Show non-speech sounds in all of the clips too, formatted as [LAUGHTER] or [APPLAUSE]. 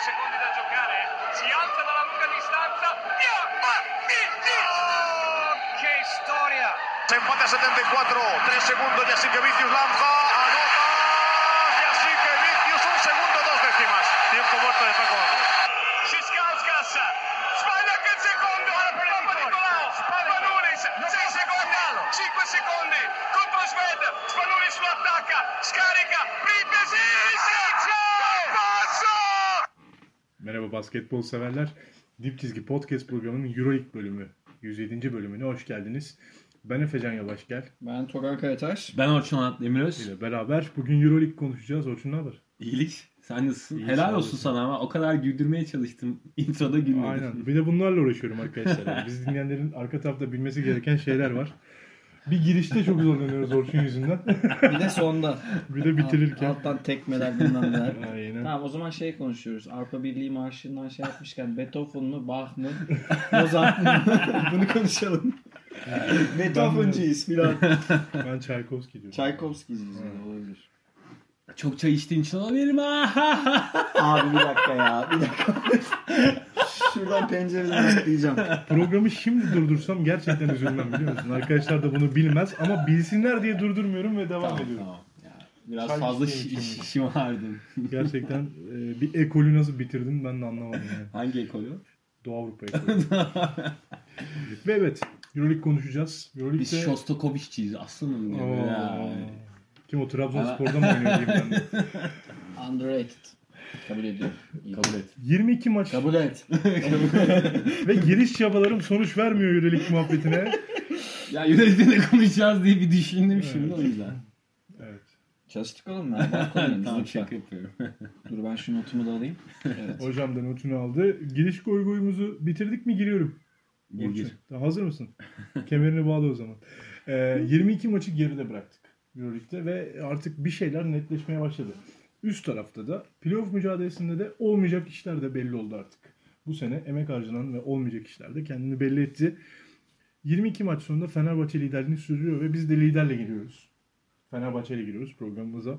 secondi da giocare. Si alza dalla lunga distanza. Oh, ¡Qué historia! Se empate a 74, 3 segundos y así que Vicius lanza, anota y así que Vicius un segundo, dos décimas. Tiempo muerto de Paco Vamos. Schiskauskas. Sbaglia anche il secondo. Papa Nicolao. Spanulis. 6 secondi. 5 secondi. Contro Sved. Spanulis lo attacca. Scarica. Pripesic. Merhaba basketbol severler. Dip Çizgi Podcast programının Euroleague bölümü. 107. bölümüne hoş geldiniz. Ben Efecan Yavaş gel. Ben Togan Karataş. Ben Orçun Anat Demiröz. ile beraber bugün Euroleague konuşacağız. Orçun ne haber? İyilik. Sen nasılsın? İyi, Helal olsun sana ama o kadar güldürmeye çalıştım. [LAUGHS] Introda gülmedin. Aynen. Bir de bunlarla uğraşıyorum arkadaşlar. Yani [LAUGHS] Biz dinleyenlerin arka tarafta bilmesi gereken şeyler var. Bir girişte çok zorlanıyoruz Orçun yüzünden. [LAUGHS] Bir de sonda. bir de bitirirken. Alttan tekmeler bilmem [LAUGHS] neler. Aynen. Tamam o zaman şey konuşuyoruz. Avrupa Birliği Marşı'ndan şey yapmışken Beethoven mu, Bach mı, Mozart mı? [LAUGHS] Bunu konuşalım. Beethoven'cıyız filan. Ben Çaykovski diyorum. Çaykovski'ciyiz yani olabilir. Çok çay içtiğin için olabilirim. Abi bir dakika ya. Bir dakika. Şuradan pencereden atlayacağım. [LAUGHS] Programı şimdi durdursam gerçekten üzülmem biliyor musun? Arkadaşlar da bunu bilmez ama bilsinler diye durdurmuyorum ve devam tamam ediyorum. tamam. Ya, biraz Çay fazla şi- şımardım. Gerçekten e, bir ekolü nasıl bitirdim ben de anlamadım yani. Hangi ekolü? Doğu Avrupa ekolü. [LAUGHS] Ve evet Euroleague konuşacağız. Biz Euroleague'de... Shostakovich'ciyiz. Aslanım diyor. Oo. Ya. Kim o Trabzonspor'da mı oynuyor diyeyim ben de. [LAUGHS] Underrated. Kabul ediyorum. Kabul et. 22 maç Kabul et. [LAUGHS] ve giriş çabalarım sonuç vermiyor Euroleague muhabbetine. ya yönetimde konuşacağız diye bir düşündüm şimdi o yüzden. Evet. Çalıştık oğlum. Balkonuyuz tamam şaka yapıyorum. [LAUGHS] Dur ben şu notumu da alayım. Evet. Hocam da notunu aldı. Giriş goy goyumuzu bitirdik mi giriyorum. Gir Hazır mısın? [LAUGHS] Kemerini bağla o zaman. Ee, 22 maçı geride bıraktık Euroleague'de ve artık bir şeyler netleşmeye başladı. Üst tarafta da playoff mücadelesinde de olmayacak işler de belli oldu artık. Bu sene emek harcanan ve olmayacak işler de kendini belli etti. 22 maç sonunda Fenerbahçe liderliğini sürdürüyor ve biz de liderle giriyoruz. Fenerbahçe ile giriyoruz programımıza.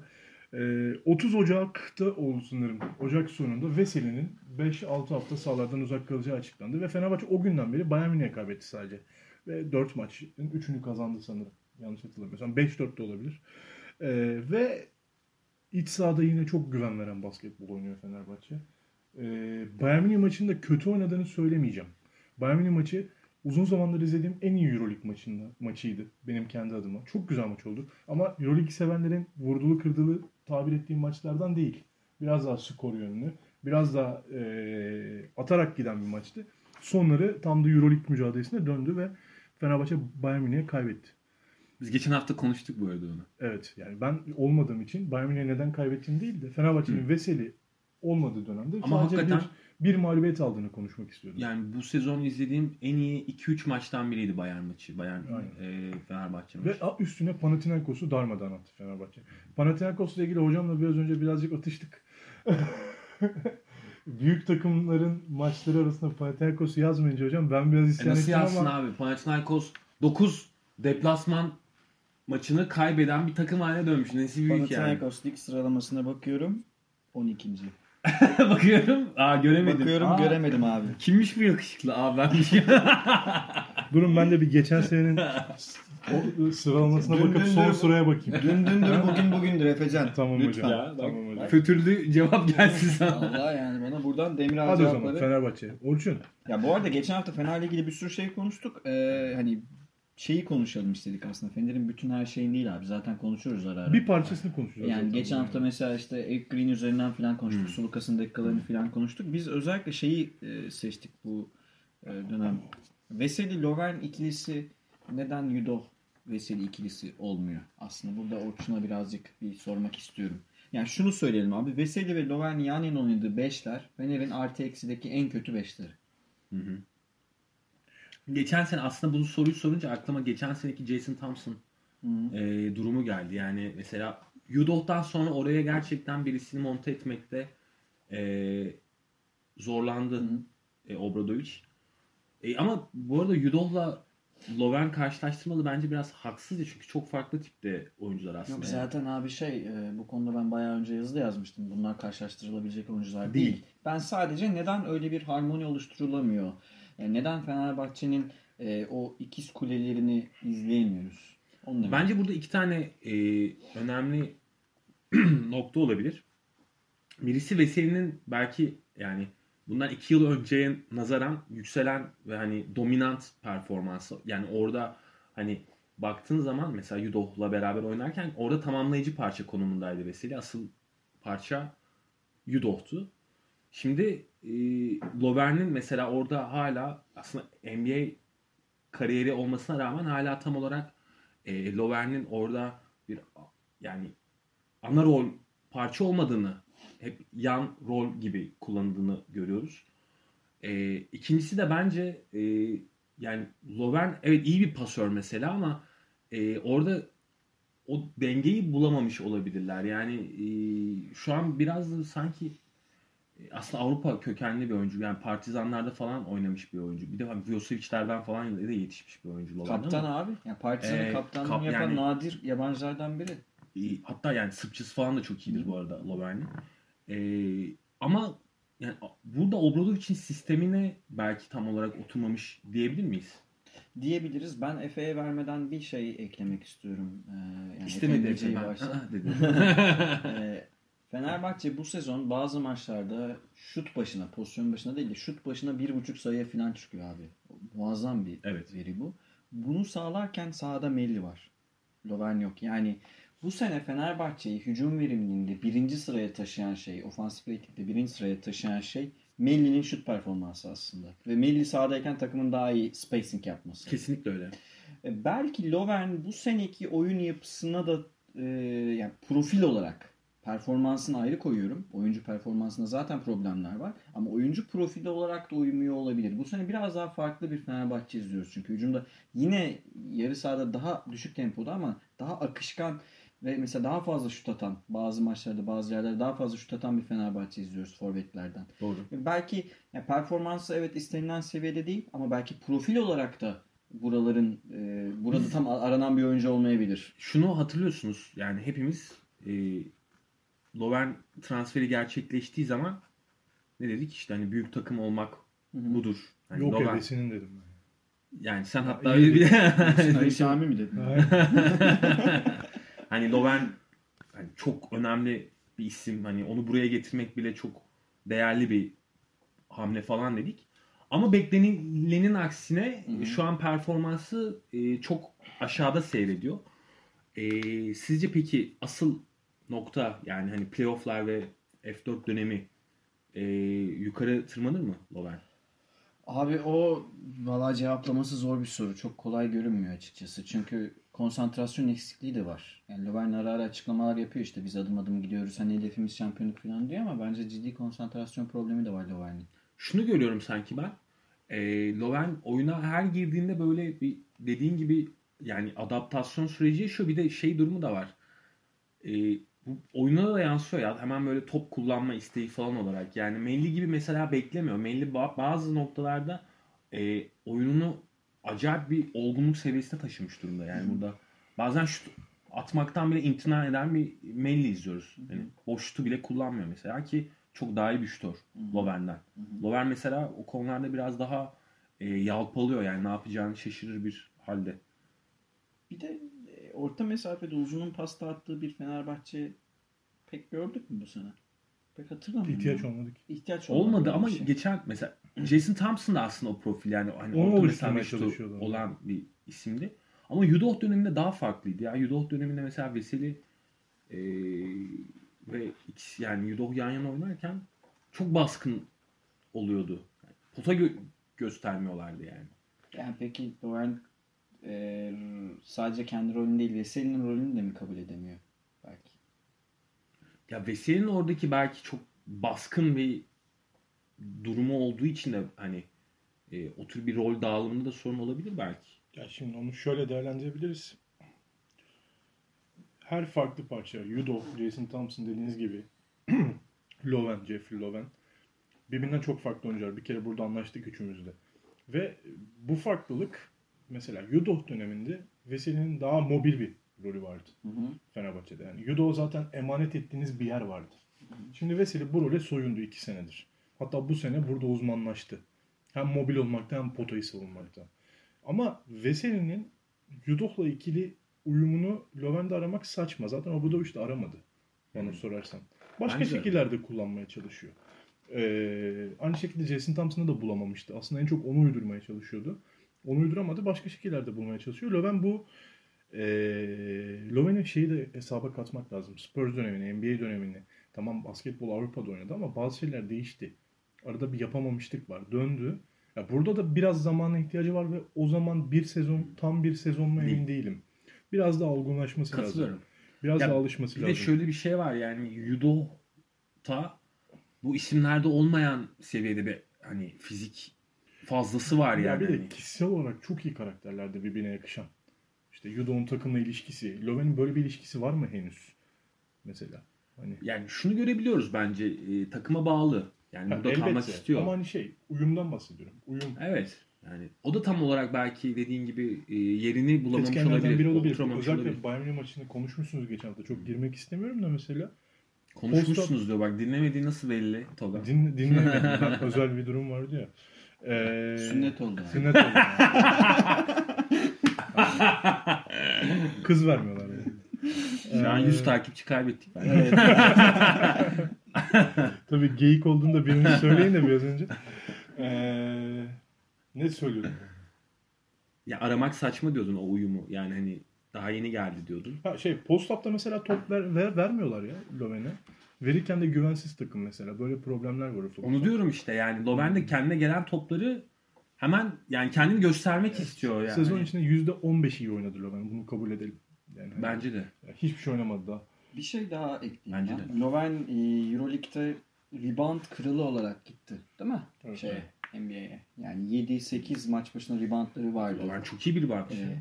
Ee, 30 Ocak'ta oldu sanırım. Ocak sonunda Veseli'nin 5-6 hafta sahalardan uzak kalacağı açıklandı. Ve Fenerbahçe o günden beri Bayern Münih'e kaybetti sadece. Ve 4 maçın 3'ünü kazandı sanırım. Yanlış hatırlamıyorsam. 5-4 de olabilir. Ee, ve iç sahada yine çok güven veren basketbol oynuyor Fenerbahçe. Ee, Bayern Münih maçında kötü oynadığını söylemeyeceğim. Bayern Münih maçı uzun zamandır izlediğim en iyi Euroleague maçında, maçıydı benim kendi adıma. Çok güzel maç oldu. Ama Euroleague sevenlerin vurdulu kırdılı tabir ettiğim maçlardan değil. Biraz daha skor yönlü. Biraz daha eee, atarak giden bir maçtı. Sonları tam da Euroleague mücadelesine döndü ve Fenerbahçe Bayern Münih'e kaybetti. Biz geçen hafta konuştuk bu arada onu. Evet yani ben olmadığım için Bayern Münih'e neden kaybettiğini değil de Fenerbahçe'nin Veseli olmadığı dönemde Ama sadece hakikaten- bir, bir mağlubiyet aldığını konuşmak istiyordum. Yani bu sezon izlediğim en iyi 2-3 maçtan biriydi Bayern maçı. Bayern Aynen. e, Fenerbahçe maçı. Ve üstüne Panathinaikos'u darmadan attı Fenerbahçe. Panathinaikos'la ilgili hocamla biraz önce birazcık atıştık. [LAUGHS] Büyük takımların maçları arasında Panathinaikos'u yazmayınca hocam ben biraz E isyan nasıl ettim yazsın ama abi? Panathinaikos 9 deplasman maçını kaybeden bir takım haline dönmüş. Nesi büyük yani. Panathinaikos lig sıralamasına bakıyorum. 12. [LAUGHS] Bakıyorum. Aa göremedim. Bakıyorum Aa, göremedim abi. Kimmiş bu yakışıklı? Aa benmiş. şey- [LAUGHS] durun ben de bir geçen senenin o sıralamasına Dün- bakıp dün- son dün- sıraya bakayım. Dün dündür bugün bugündür Efecan. Tamam Lütfen. hocam. ya, bak, tamam hocam. Fötürlü cevap gelsin sana. Allah yani bana buradan Demiral Hadi o zaman cevapları. Fenerbahçe. Orçun. Ya bu arada geçen hafta Fener'le ilgili bir sürü şey konuştuk. Ee, hani şeyi konuşalım istedik aslında. Fener'in bütün her şeyini değil abi. Zaten konuşuyoruz ara ara. Bir parçasını konuşacağız. yani geçen hafta mesela işte Eric Green üzerinden falan konuştuk. Hmm. Sulukas'ın dakikalarını falan konuştuk. Biz özellikle şeyi e, seçtik bu e, dönem. Veseli Lovren ikilisi neden Yudo Veseli ikilisi olmuyor? Aslında burada Orçun'a birazcık bir sormak istiyorum. Yani şunu söyleyelim abi. Veseli ve Lovren yan yana oynadığı beşler Fener'in artı eksideki en kötü beşleri. Hı hı. Geçen sene aslında bu soruyu sorunca aklıma geçen seneki Jason Thompson Hı e, durumu geldi. Yani mesela Yudoh'tan sonra oraya gerçekten birisini monte etmekte e, zorlandı Hı e, Obradovic. E, ama bu arada Yudoh'la Loven karşılaştırmalı bence biraz haksızca çünkü çok farklı tipte oyuncular aslında. Yok zaten abi şey e, bu konuda ben bayağı önce yazıda yazmıştım. Bunlar karşılaştırılabilecek oyuncular değil. Değil. Ben sadece neden öyle bir harmoni oluşturulamıyor? Yani neden Fenerbahçe'nin e, o ikiz kulelerini izleyemiyoruz? Onu demek. Bence burada iki tane e, önemli [CLEARS THROAT] nokta olabilir. Birisi Veseli'nin belki yani bundan iki yıl önceye nazaran yükselen ve hani dominant performansı. Yani orada hani baktığın zaman mesela Yudoh'la beraber oynarken orada tamamlayıcı parça konumundaydı Veseli. Asıl parça Yudoh'tu. Şimdi e, Lovern'in mesela orada hala aslında NBA kariyeri olmasına rağmen hala tam olarak e, Lovern'in orada bir yani ana rol parça olmadığını hep yan rol gibi kullanıldığını görüyoruz. E, ikincisi de bence e, yani Lovern evet iyi bir pasör mesela ama e, orada o dengeyi bulamamış olabilirler. Yani e, şu an biraz sanki aslında Avrupa kökenli bir oyuncu. Yani Partizanlarda falan oynamış bir oyuncu. Bir de hani Vjosevic'lerden falan da yetişmiş bir oyuncu. Kaptan ama, abi. Yani Partizan'ın Ee, kaptanlığını kap- yapan yani- nadir yabancılardan biri. e, hatta yani Sırpçısı falan da çok iyidir bu arada Lovern'in. E, ama yani burada Obradovic'in sistemine belki tam olarak oturmamış diyebilir miyiz? Diyebiliriz. Ben Efe'ye vermeden bir şey eklemek istiyorum. Ee, yani İstemedi Efe ben. Aa, dedi. Ee, Fenerbahçe bu sezon bazı maçlarda şut başına, pozisyon başına değil de şut başına bir buçuk sayıya falan çıkıyor abi. Muazzam bir Evet. veri bu. Bunu sağlarken sahada Melli var. Lovern yok. Yani bu sene Fenerbahçe'yi hücum verimliliğinde birinci sıraya taşıyan şey, ofansif ratingde birinci sıraya taşıyan şey Melli'nin şut performansı aslında. Ve Melli sahadayken takımın daha iyi spacing yapması. Kesinlikle öyle. E, Belki Lovern bu seneki oyun yapısına da e, yani profil olarak performansını ayrı koyuyorum. Oyuncu performansında zaten problemler var. Ama oyuncu profili olarak da uymuyor olabilir. Bu sene biraz daha farklı bir Fenerbahçe izliyoruz. Çünkü hücumda yine yarı sahada daha düşük tempoda ama daha akışkan ve mesela daha fazla şut atan bazı maçlarda bazı yerlerde daha fazla şut atan bir Fenerbahçe izliyoruz forvetlerden. Doğru. Belki yani performansı evet istenilen seviyede değil ama belki profil olarak da buraların e, burada tam aranan bir oyuncu olmayabilir. Şunu hatırlıyorsunuz yani hepimiz e, Lovern transferi gerçekleştiği zaman ne dedik işte hani büyük takım olmak budur. Hani Yok Lovern- ebesinin dedim ben. Yani sen Ha, hatta öyle bir [LAUGHS] Ali Sami mi dedin? Hayır. [LAUGHS] hani Lovern hani çok önemli bir isim. Hani onu buraya getirmek bile çok değerli bir hamle falan dedik. Ama beklenilenin aksine Hı hı. şu an performansı e, çok aşağıda seyrediyor. E, sizce peki asıl nokta yani hani playofflar ve F4 dönemi e, yukarı tırmanır mı Lovern? Abi o valla cevaplaması zor bir soru. Çok kolay görünmüyor açıkçası. Çünkü konsantrasyon eksikliği de var. Yani Lovern ara ara açıklamalar yapıyor işte biz adım adım gidiyoruz. Hani hedefimiz şampiyonluk falan diyor ama bence ciddi konsantrasyon problemi de var Lovern'in. şunu görüyorum sanki ben. E, Lovern oyuna her girdiğinde böyle bir dediğin gibi yani adaptasyon süreci yaşıyor. Bir de şey durumu da var. E, bu oyuna da yansıyor ya. Hemen böyle top kullanma isteği falan olarak. Yani Melli gibi mesela beklemiyor. Melli ba- bazı noktalarda e, oyununu acayip bir olgunluk seviyesine taşımış durumda. Yani burada bazen şut atmaktan bile imtina eden bir Melli izliyoruz. Yani boş şutu bile kullanmıyor mesela ki çok daha iyi bir şutör Lovern'den. Lovern mesela o konularda biraz daha e, yalpalıyor yani ne yapacağını şaşırır bir halde. Bir de e, orta mesafede uzunun pasta attığı bir Fenerbahçe pek gördük mü bu sene? Pek hatırlamıyorum. İhtiyaç ya. olmadı ki. İhtiyaç Olmadı böyle ama şey. geçen mesela Jason Thompson da aslında o profil yani hani Onu orta oluşturmaya mesafe şutu çalışıyorlar. olan bir isimdi. Ama Yudoh döneminde daha farklıydı. Ya Yudoh döneminde mesela Veseli e, ve ikisi yani Yudoh yan yana oynarken çok baskın oluyordu. Yani pota gö- göstermiyorlardı yani. Yani peki Lovern e, sadece kendi rolünü değil Veseli'nin rolünü de mi kabul edemiyor? Ya Veseli'nin oradaki belki çok baskın bir durumu olduğu için de hani e, o tür bir rol dağılımında da sorun olabilir belki. Ya şimdi onu şöyle değerlendirebiliriz. Her farklı parça, Yudo, Jason Thompson dediğiniz gibi, [CLEARS THROAT] Loven, Jeffrey Loven, birbirinden çok farklı oyuncular. Bir kere burada anlaştık üçümüzde. Ve bu farklılık mesela Yudoh döneminde Veseli'nin daha mobil bir rolü vardı Hı hı. Fenerbahçe'de. Yani Yudoh'a zaten emanet ettiğiniz bir yer vardı. Şimdi Veseli bu role soyundu iki senedir. Hatta bu sene burada uzmanlaştı. Hem mobil olmakta hem potayı savunmakta. Ama Veseli'nin Yudoh'la ikili uyumunu Löwen'de aramak saçma. Zaten Obradoviç de aramadı. Bana sorarsan. Başka Bence de. şekillerde kullanmaya çalışıyor. Ee, aynı şekilde Jason Thompson'ı da bulamamıştı. Aslında en çok onu uydurmaya çalışıyordu. Onu uyduramadı. Başka şekillerde bulmaya çalışıyor. Löwen bu e, Löwen'in şeyi de hesaba katmak lazım. Spurs dönemini, NBA dönemini. Tamam basketbol Avrupa'da oynadı ama bazı şeyler değişti. Arada bir yapamamışlık var. Döndü. Ya burada da biraz zamana ihtiyacı var ve o zaman bir sezon tam bir sezon mu emin değilim. Biraz daha olgunlaşması lazım. Biraz Ya daha alışması Bir lazım. de şöyle bir şey var yani Yudoh'ta bu isimlerde olmayan seviyede bir hani fizik fazlası var Ya yani. bir de kişisel olarak çok iyi karakterlerde birbirine yakışan. İşte Yudo'nun takımla ilişkisi. Löwen'in böyle bir ilişkisi var mı henüz? Mesela. Hani yani şunu görebiliyoruz bence e, takıma bağlı. Yani Ha, burada kalmak elbette. istiyor. Ama hani şey uyumdan bahsediyorum. Uyum Evet. Yani o da tam olarak belki dediğin gibi e, yerini bulamamış etkenlerden olabilir. biri olabilir. Özellikle olabilir. Bayern Münih maçında konuşmuşsunuz geçen hafta. Çok girmek istemiyorum da mesela. Konuşmuşsunuz diyor bak dinlemediği nasıl belli Toga. Din, dinlemedim. [LAUGHS] Özel bir durum vardı ya. Ee, Sünnet oldu. Sünnet oldu. [LAUGHS] [LAUGHS] Kız vermiyorlar yani. Şu an Ee, 100 takipçi kaybettik. Evet. [LAUGHS] Tabii geyik olduğunu da birini söyleyin de biraz önce. Ee, ne söylüyordum? Ya aramak saçma diyordun o uyumu. Yani hani daha yeni geldi diyordun. Ha şey post-up'ta mesela top ver, ver- vermiyorlar ya Löwen'e. Verirken de güvensiz takım mesela. Böyle problemler var. Onu diyorum işte yani Loven de kendine gelen topları hemen yani kendini göstermek istiyor yani. Sezon içinde %15 iyi oynadı Löwen. Bunu kabul edelim. Yani hani Bence de. hiçbir şey oynamadı daha. Bir şey daha ekleyeyim. Bence ben. Löwen e, Euroleague'de rebound kralı olarak gitti. Değil mi? Evet. Şeye, NBA'ye. Yani 7-8 maç başına reboundları vardı. Loven çok iyi bir bakmış. Ee,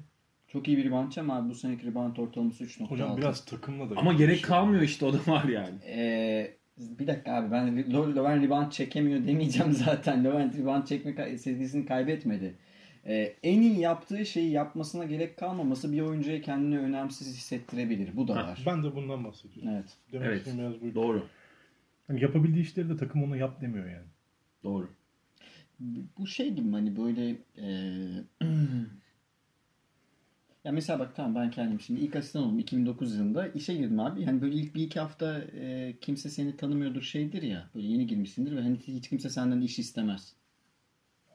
çok iyi bir reboundçı ama bu seneki rebound ortalaması 3.6. Hocam biraz takımla da. Ama gerek şey. kalmıyor işte o da var yani. Ee, bir dakika abi ben Löwen rebound çekemiyor demeyeceğim [LAUGHS] zaten. Löwen rebound çekme serisini kaybetmedi. Ee, en iyi yaptığı şeyi yapmasına gerek kalmaması bir oyuncuya kendini önemsiz hissettirebilir. Bu da Ha, var. Ben de bundan bahsediyorum. Evet. Demek Evet. biraz buydu. Doğru. Hani yapabildiği işleri de takım ona yap demiyor yani. Doğru. Bu şey gibi hani böyle eee [CLEARS THROAT] ya mesela bak tamam ben kendim şimdi ilk asistan oldum 2009 yılında işe girdim abi. Hani böyle ilk bir iki hafta eee, kimse seni tanımıyordur şeydir ya. Böyle yeni girmişsindir ve hani hiç kimse senden iş istemez.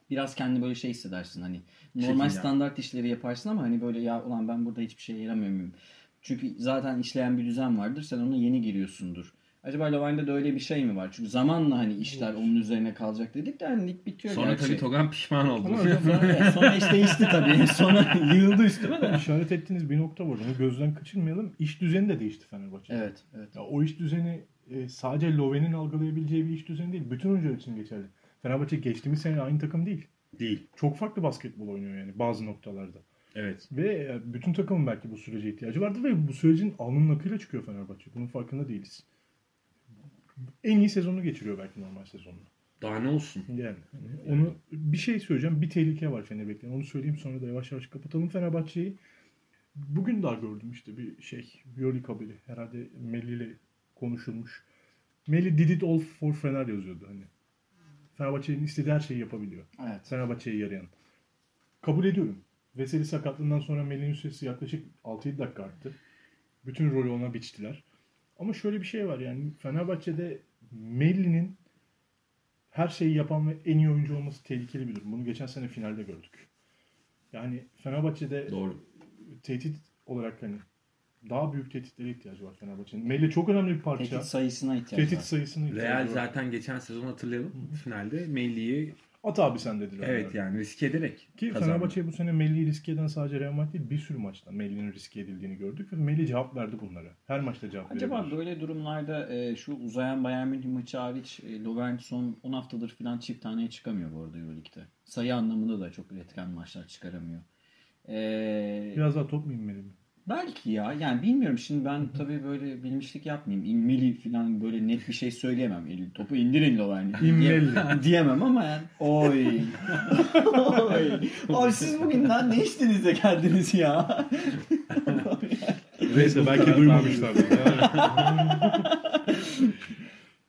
Biraz kendini böyle şey hissedersin hani. Normal Çekingen. standart işleri yaparsın ama hani böyle ya ulan ben burada hiçbir şeye yaramıyor muyum? Çünkü zaten işleyen bir düzen vardır. Sen ona yeni giriyorsundur. Acaba Loven'de de öyle bir şey mi var? Çünkü zamanla hani işler onun üzerine kalacak dedik de hani lig bitiyor Sonra gerçi. tabii Togan pişman oldu. Ama Sonra, sonra [LAUGHS] iş değişti tabii. [LAUGHS] Sonra yığıldı üstüme de. işaret ettiğiniz bir nokta var. Onu gözden kaçırmayalım. İş düzeni de değişti Fenerbahçe. Evet, evet. Ya o iş düzeni e, sadece Löwen'in algılayabileceği bir iş düzeni değil. Bütün oyuncular için geçerli. Fenerbahçe geçtiğimiz sene aynı takım değil. Değil. Çok farklı basketbol oynuyor yani bazı noktalarda. Evet. Ve e, bütün takımın belki bu sürece ihtiyacı vardı ve bu sürecin alnının akıyla çıkıyor Fenerbahçe. Bunun farkında değiliz. En iyi sezonu geçiriyor belki normal sezonunu. Daha ne olsun? Yani hani onu bir şey söyleyeceğim. Bir tehlike var Fener'e bekleyen. Onu söyleyeyim sonra da yavaş yavaş kapatalım Fenerbahçe'yi. Bugün daha gördüm işte bir şey. Euroleague haberi. Herhalde Melih ile konuşulmuş. Melih did it all for Fener yazıyordu hani. Fenerbahçe'nin istediği her şeyi yapabiliyor. Evet. Fenerbahçe'ye yarayan. Kabul ediyorum. Veseli sakatlığından sonra Melih'in süresi yaklaşık 6-7 dakika arttı. Bütün rolü ona biçtiler. Ama şöyle bir şey var yani Fenerbahçe'de Melli'nin her şeyi yapan ve en iyi oyuncu olması tehlikeli bir durum. Bunu geçen sene finalde gördük. Yani Fenerbahçe'de Doğru. tehdit olarak hani daha büyük tehditlere ihtiyacı var Fenerbahçe'nin. Melli çok önemli bir parça. Tehdit sayısına ihtiyaç Tehdit var. sayısını ihtiyacı Real var. zaten geçen sezon hatırlayalım. Finalde Melli'yi At abi sen dediler. evet yani risk ederek Ki kazandı. Fenerbahçe bu sene Melli'yi riske eden sadece Real Madrid değil bir sürü maçta Melli'nin riske edildiğini gördük ve Melli cevap verdi bunlara. Her maçta cevap Acaba verebilir. böyle durumlarda e, şu uzayan Bayern Münih maçı hariç e, Lovern son 10 haftadır falan çift taneye çıkamıyor bu arada Euroleague'de. Sayı anlamında da çok üretken maçlar çıkaramıyor. E, Biraz daha top mu inmeli mi? Belki ya. Yani bilmiyorum. Şimdi ben tabii böyle bilmişlik yapmayayım. İnmeli falan böyle net bir şey söyleyemem. El- Topu indirin Lovren'i. İnmeli. Diye- [LAUGHS] diyemem ama yani. Oy. [LAUGHS] Oy. Abi siz bugün lan ne içtiniz de geldiniz ya? [LAUGHS] Neyse belki duymamışlardır.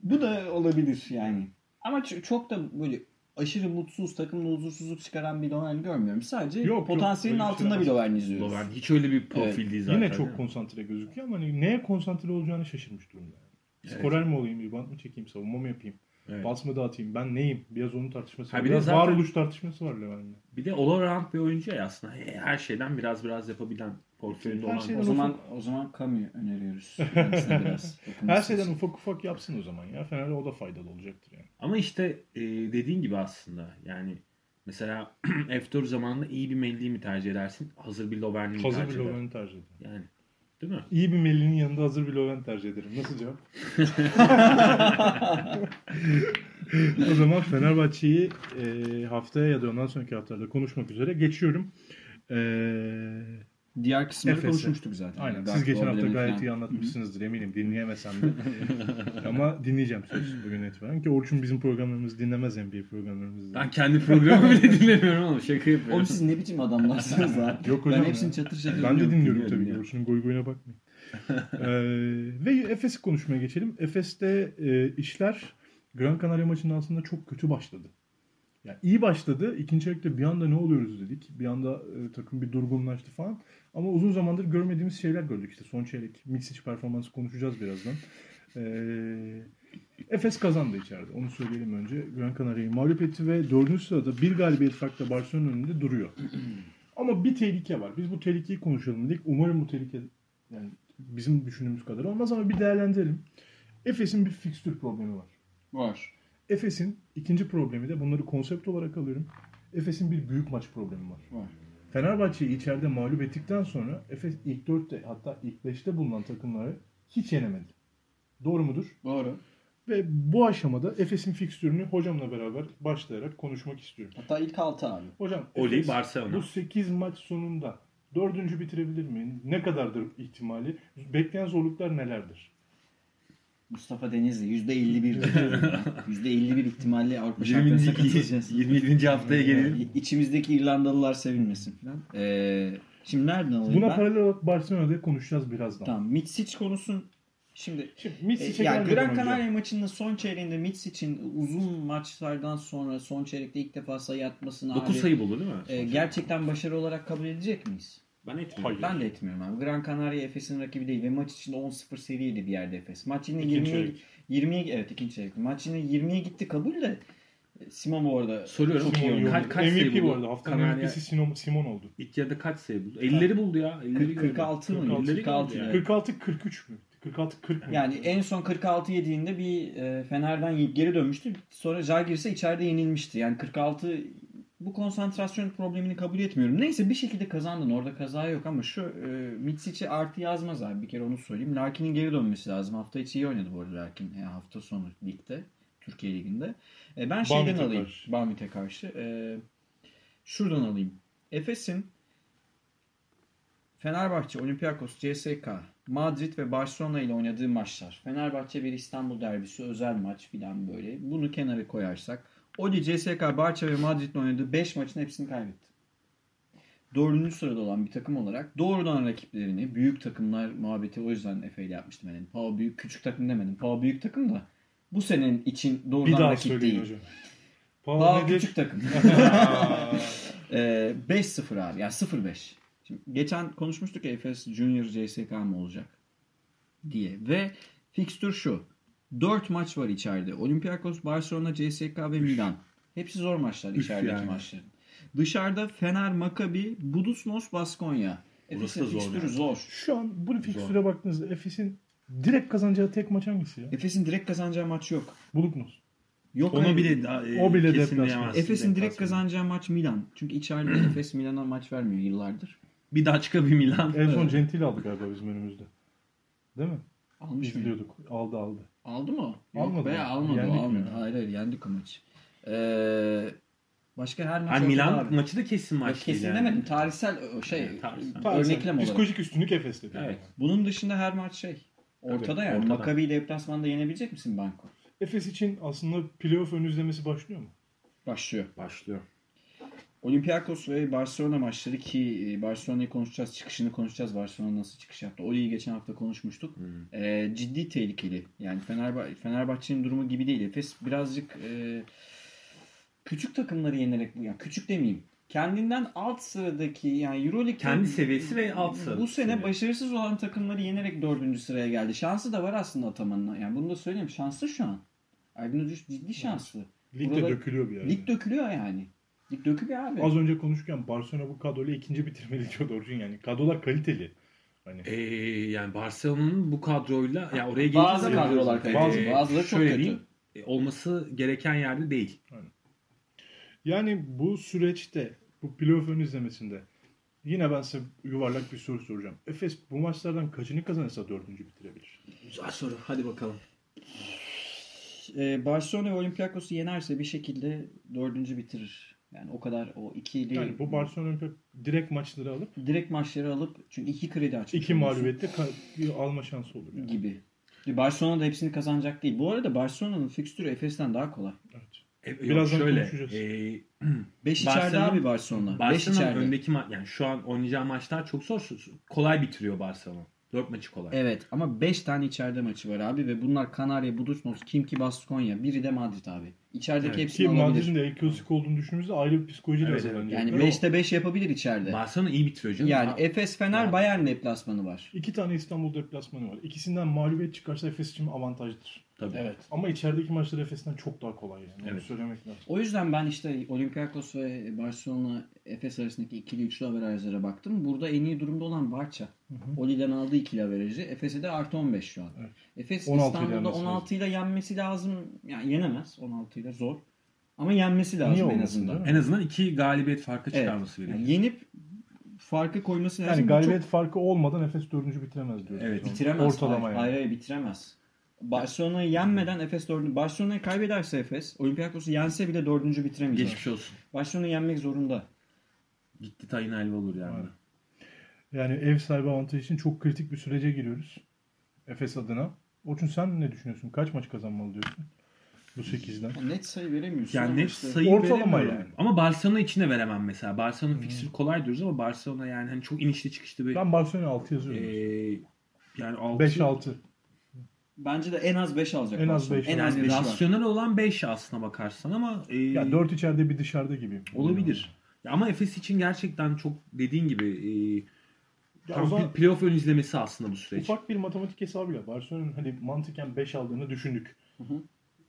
Bu da olabilir yani. Ama çok da böyle aşırı mutsuz, takımda huzursuzluk çıkaran bir Lovren görmüyorum. Sadece Yok, yok. potansiyelin Öyle bir şey altında bir. Lovren izliyoruz. Lovren hiç öyle bir profil Evet. değil zaten. Yine çok konsantre gözüküyor ama hani neye konsantre olacağını şaşırmış durumda. Yani. Evet. Skorer mi olayım, rebound mı çekeyim, savunma mı yapayım, Evet. pas mı dağıtayım, ben neyim? Biraz onun tartışması Ha, var. bir Biraz zaten- varoluş tartışması var Levent'le. Bir de all around bir oyuncu ya aslında. Her şeyden biraz biraz yapabilen portföyünde Her olan. şeyden O zaman o zaman Camus öneriyoruz. [LAUGHS] Biraz [LAUGHS] Her şeyden ufak ufak yapsın o zaman ya. Fener'e o da faydalı olacaktır yani. Ama işte e, dediğin gibi aslında yani mesela [CLEARS THROAT] F4 zamanında iyi bir Melli'yi mi tercih edersin? Hazır bir Lovren'i mi Hazır bir tercih edersin? Lovren'i tercih ederim. Yani değil mi? İyi bir Melli'nin yanında hazır bir Lovren tercih ederim. Nasıl cevap? [LAUGHS] o zaman Fenerbahçe'yi e, haftaya ya da ondan sonraki haftalarda konuşmak üzere geçiyorum. E, Diğer kısımları Efes'e. konuşmuştuk zaten. aynen. Yani Siz geçen hafta gayet falan. iyi anlatmışsınızdır eminim. Dinleyemesem de. [LAUGHS] Ama dinleyeceğim söz bugün itibaren. Ki Orçun bizim programlarımızı dinlemez NBA programlarımızı. Ben kendi programımı bile [LAUGHS] dinlemiyorum ama şaka yapıyorum. Oğlum siz ne biçim adamlarsınız lan? [LAUGHS] Yok hocam Ben hepsini ya. çatır çatır Ben de dinliyorum dinliyorum tabii. Orçun'un goy goyuna bakmayın. ee, ve Efes'i konuşmaya geçelim. Efes'te e, işler Gran Canaria maçının aslında çok kötü başladı. Yani iyi başladı. İkinci yarıda bir anda ne oluyoruz dedik. Bir anda e, takım bir durgunlaştı falan. Ama uzun zamandır görmediğimiz şeyler gördük. İşte son çeyrek Mitsic performansı konuşacağız birazdan. Ee, Efes kazandı içeride. Onu söyleyelim önce. Gran Canaria'yı mağlup etti ve dördüncü sırada bir galibiyet farkla Barcelona'nın önünde duruyor. Ama bir tehlike var. Biz bu tehlikeyi konuşalım dedik. Umarım bu tehlike yani bizim düşündüğümüz kadar olmaz ama bir değerlendirelim. Efes'in bir fikstür problemi var. Var. Efes'in ikinci problemi de bunları konsept olarak alıyorum. Efes'in bir büyük maç problemi var. Var. Fenerbahçe'yi içeride mağlup ettikten sonra Efes ilk dörtte hatta ilk beşte bulunan takımları hiç yenemedi. Doğru mudur? Doğru. Ve bu aşamada Efes'in fikstürünü hocamla beraber başlayarak konuşmak istiyorum. Hatta ilk altı abi. Hocam Oli, Efes Barcelona. bu 8 maç sonunda dördüncü bitirebilir mi? Ne kadardır ihtimali? Bekleyen zorluklar nelerdir? Mustafa Denizli %51. %51 [LAUGHS] ihtimalle Avrupa Şampiyonası'na 20. katılacağız. 27. haftaya gelelim. İ- İçimizdeki İrlandalılar sevinmesin falan. Ee, şimdi nereden alayım Buna ben? paralel olarak Barcelona'da konuşacağız birazdan. Tamam. Mitsic konusun şimdi Şimdi e, Mitsic'e yani gelmeden Gran önce- Canaria maçının son çeyreğinde Mitsic'in uzun maçlardan sonra son çeyrekte ilk defa sayı atmasını 9 abi, sayı buldu değil mi? e, gerçekten başarı olarak kabul edecek miyiz? Ben etmiyorum. Hayır. Ben de etmiyorum abi. Gran Canaria Efes'in rakibi değil ve maç içinde 10-0 seriydi bir yerde Efes. Maç yine İkinci 20'ye çeyrek. 20'ye evet ikinci çeyrek. Maç yine 20'ye gitti kabul de Simon bu arada Soruyorum. Simon. Kaç- kaç sayı MVP bu buldu? arada. Haftanın Kanarya- MVP'si Simon, Simon oldu. İlk yarıda kaç sayı buldu? 50'leri buldu ya. 50'leri gördüm. 46 mı? 46, 46 yani. yani. 46 43 mü? 46 40 mı? Yani en son 46 yediğinde bir e, Fener'den geri dönmüştü. Sonra Žalgiris'e içeride yenilmişti. Yani 46 bu konsantrasyon problemini kabul etmiyorum. Neyse bir şekilde kazandın. Orada kaza yok ama şu e, Mitsic'e artı yazmaz abi. Bir kere onu söyleyeyim. Larkin'in geri dönmesi lazım. Hafta içi iyi oynadı bu arada Larkin. Yani hafta sonu ligde. Türkiye Ligi'nde. E, ben şeyden alayım. karşı. Banvit'e karşı. E, şuradan alayım. Efes'in Fenerbahçe, Olympiakos, CSK, Madrid ve Barcelona ile oynadığı maçlar. Fenerbahçe bir İstanbul derbisi özel maç filan böyle. Bunu kenara koyarsak. Oli, CSK, Barça ve Madrid'le oynadığı 5 maçın hepsini kaybetti. Dördüncü sırada olan bir takım olarak doğrudan rakiplerini, büyük takımlar muhabbeti o yüzden Efe ile yapmıştım. Yani Pau büyük, küçük takım demedim. Pau büyük takım da bu senenin için bir doğrudan daha rakip değil. hocam. Pau küçük takım. [LAUGHS] [LAUGHS] Ee, 5-0 abi. Yani 0-5. Şimdi geçen konuşmuştuk ya Efes Junior CSK mı olacak diye. Ve fikstür şu. 4 maç var içeride. Olympiakos, Barcelona, CSK ve Milan. Hepsi zor maçlar içerideki yani. maçların. Dışarıda Fener, Maccabi, Budusnos, Baskonya. Orası Efes'in da zor fikstürü yani. zor. Şu an bu fikstüre baktığınızda Efes'in direkt kazanacağı tek maç hangisi ya? Efes'in direkt kazanacağı maç yok. Buluknos. Yok Onu bile daha, e, O bile deplasman. Efes'in direkt kazanacağı maç Milan. Çünkü içeride [CLEARS THROAT] Efes Milan'a maç vermiyor yıllardır. Bir Daçka bir Milan. En son Evet. Gentile aldı galiba bizim önümüzde. Değil mi? Almış mı? Aldı aldı. Aldı mı? Almadı Yok be almadı. Yendik mi almadı. Hayır hayır yendik o maçı. Ee, Başka her maç Yani Milan abi. maçı da kesin maç kesin yani. demedim. Tarihsel o şey Evet, tarihsel. Tarihsel, örneklem olarak. Psikolojik üstünlük Efes'te. Evet. Bunun dışında her maç şey. Ortada yani. ortada. Maccabi deplasmanda yenebilecek misin Banko? Efes için aslında playoff ön izlemesi başlıyor mu? Başlıyor. Başlıyor. Olympiakos ve Barcelona maçları ki e, Barcelona'yı konuşacağız, çıkışını konuşacağız. Barcelona nasıl çıkış yaptı. Oli'yi geçen hafta konuşmuştuk. Hmm. E, ciddi tehlikeli. Yani Fenerbahçe, Fenerbahçe'nin durumu gibi değil. Efes birazcık e, küçük takımları yenerek, yani küçük demeyeyim. Kendinden alt sıradaki yani Euroleague Kendi seviyesi ve alt sırada Bu sene seviye. başarısız olan takımları yenerek dördüncü sıraya geldi. Şansı da var aslında Ataman'ın. Yani bunu da söyleyeyim. Şanslı şu an. Aydın Ucuz ciddi şanslı. Ligde Buralar- dökülüyor bir yerde. Lig dökülüyor yani. Lig dökülüyor abi. Az önce konuşurken Barcelona bu kadroyla ikinci bitirmeli diyordu Orçun yani. Kadrolar kaliteli. Hani Ee, yani Barcelona'nın bu kadroyla ya oraya Bazı geleceğiz ama- kadrolar kaliteli, Ee, bazıları çok kötü. diyeyim, e, olması gereken yerde değil. Yani bu süreçte, bu playoff ön izlemesinde yine ben size yuvarlak bir soru soracağım. Efes bu maçlardan kaçını kazanırsa dördüncü bitirebilir? Güzel soru. Hadi bakalım. Ee, Barcelona ve Olympiakos'u yenerse bir şekilde dördüncü bitirir. Yani o kadar o ikili Yani bu Barcelona Olimpiyat direkt maçları alıp direkt maçları alıp çünkü iki kredi açmış. iki mağlubiyette alma şansı olur. Yani. gibi. Barcelona da hepsini kazanacak değil. Bu arada Barcelona'nın fikstürü Efes'ten daha kolay. Evet. E, Birazdan şöyle. konuşacağız. E, [CLEARS THROAT] 5 içeride Barcelona- abi Barcelona. 5 Barcelona'nın içeride. öndeki ma- yani şu an oynayacağı maçlar çok zor. Kolay bitiriyor Barcelona. 4 maçı kolay. Evet ama 5 tane içeride maçı var abi ve bunlar Kanarya, Budusnos, Kimki, Baskonya. Biri de Madrid abi. İçerideki Evet, hepsini Ki alabilir. Madrid'in de Clasico olduğunu düşündüğümüzde ayrı bir psikolojiyle Evet, hazırlanacak. Yani Ama 5'te 5 yapabilir içeride. Barcelona iyi bitiriyor canım. Yani Ha, Efes, Fener, Yani. Bayern deplasmanı var. iki tane İstanbul deplasmanı var. İkisinden mağlubiyet çıkarsa Efes için avantajdır. tabii. Evet. Ama içerideki maçlar Efes'ten çok daha kolay yani. Onu Evet. söylemek lazım. O yüzden ben işte Olympiakos ve Barcelona Efes arasındaki ikili üçlü averajlara baktım. Burada en iyi durumda olan Barça. Oli'den aldığı ikili averajı. Efes'e de artı 15 şu an. Evet. Efes 16 ile İstanbul'da yenmesi 16 ile yenmesi lazım. Yani yenemez 16 ile zor. Ama yenmesi lazım Niye en olmasın, azından. En azından iki galibiyet farkı Evet. çıkarması gerekiyor. Yani yenip farkı koyması lazım. Yani galibiyet çok- farkı olmadan Efes dördüncü bitiremez diyoruz. Evet, bitiremez. Ortalama hayır, yani. hayır, hayır, bitiremez. Barcelona'yı yenmeden Efes dördüncü. Barcelona'yı kaybederse Efes, Olympiakos'u yense bile dördüncü bitiremeyecek. Geçmiş olsun. Barcelona'yı yenmek zorunda. Gitti tayin helva olur yani. Aynen. Yani ev sahibi avantajı için çok kritik bir sürece giriyoruz. Efes adına. Orçun sen ne düşünüyorsun? Kaç maç kazanmalı diyorsun? Bu 8'den. Net sayı veremiyorsun. Yani net işte- sayı Ortalama veremiyorum. yani. Ama Barcelona içine veremem mesela. Barcelona fikstürü kolay diyoruz ama Barcelona yani hani çok inişli çıkışlı bir Ben Barcelona'ya 6 yazıyorum. ee, yani 6 5-6. Bence de en az 5 alacak. En az Barcelona. beş En az alacak. 5 var. rasyonel olan 5 aslına bakarsan ama ee, Ya 4 içeride bir dışarıda gibi. olabilir. Ya ama Efes için gerçekten çok dediğin gibi Ya tam zaman bir playoff ön izlemesi aslında bu süreç. ufak bir matematik hesabıyla Barcelona'nın hani mantıken 5 aldığını düşündük. Hı hı.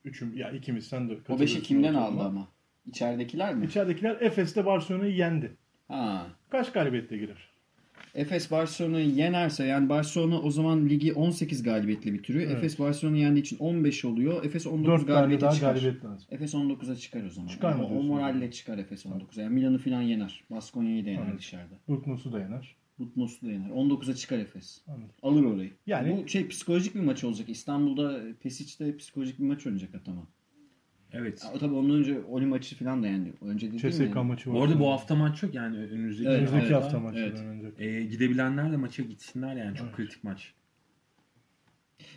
Üçüm, ya ikimiz sen de O 5'i katılıyorsun kimden aldı ama? İçeridekiler mi? İçeridekiler Efes'te Barcelona'yı yendi. Ha. Kaç galibiyette girer? Efes Barcelona'yı yenerse yani Barcelona o zaman ligi 18 galibiyetle bitiriyor. Evet. Efes Barcelona'yı yendiği için 15 oluyor. Efes 19 4 tane galibiyete çıkar. galibiyet lazım. Efes 19'a çıkar o zaman. Çıkar mı o, o moralle çıkar Efes 19'a. Yani Milan'ı falan yener. Baskonya'yı da yener Anladım. dışarıda. Urknus'u da yener. Butmos'u da yener. 19'a çıkar Efes. Anladım. Alır orayı. Yani- Bu şey psikolojik bir maç olacak. İstanbul'da Pesic'te psikolojik bir maç oynayacak Ataman. Evet. Ya, tabii ondan önce Oli maçı falan da yendi. Önce değil mi? CSK maçı var. Bu arada bu hafta maç yok yani önümüzdeki Evet, Önümüzdeki evet, hafta evet. maçları oynanacak. Ee, gidebilenler de maça gitsinler yani çok Evet. kritik maç.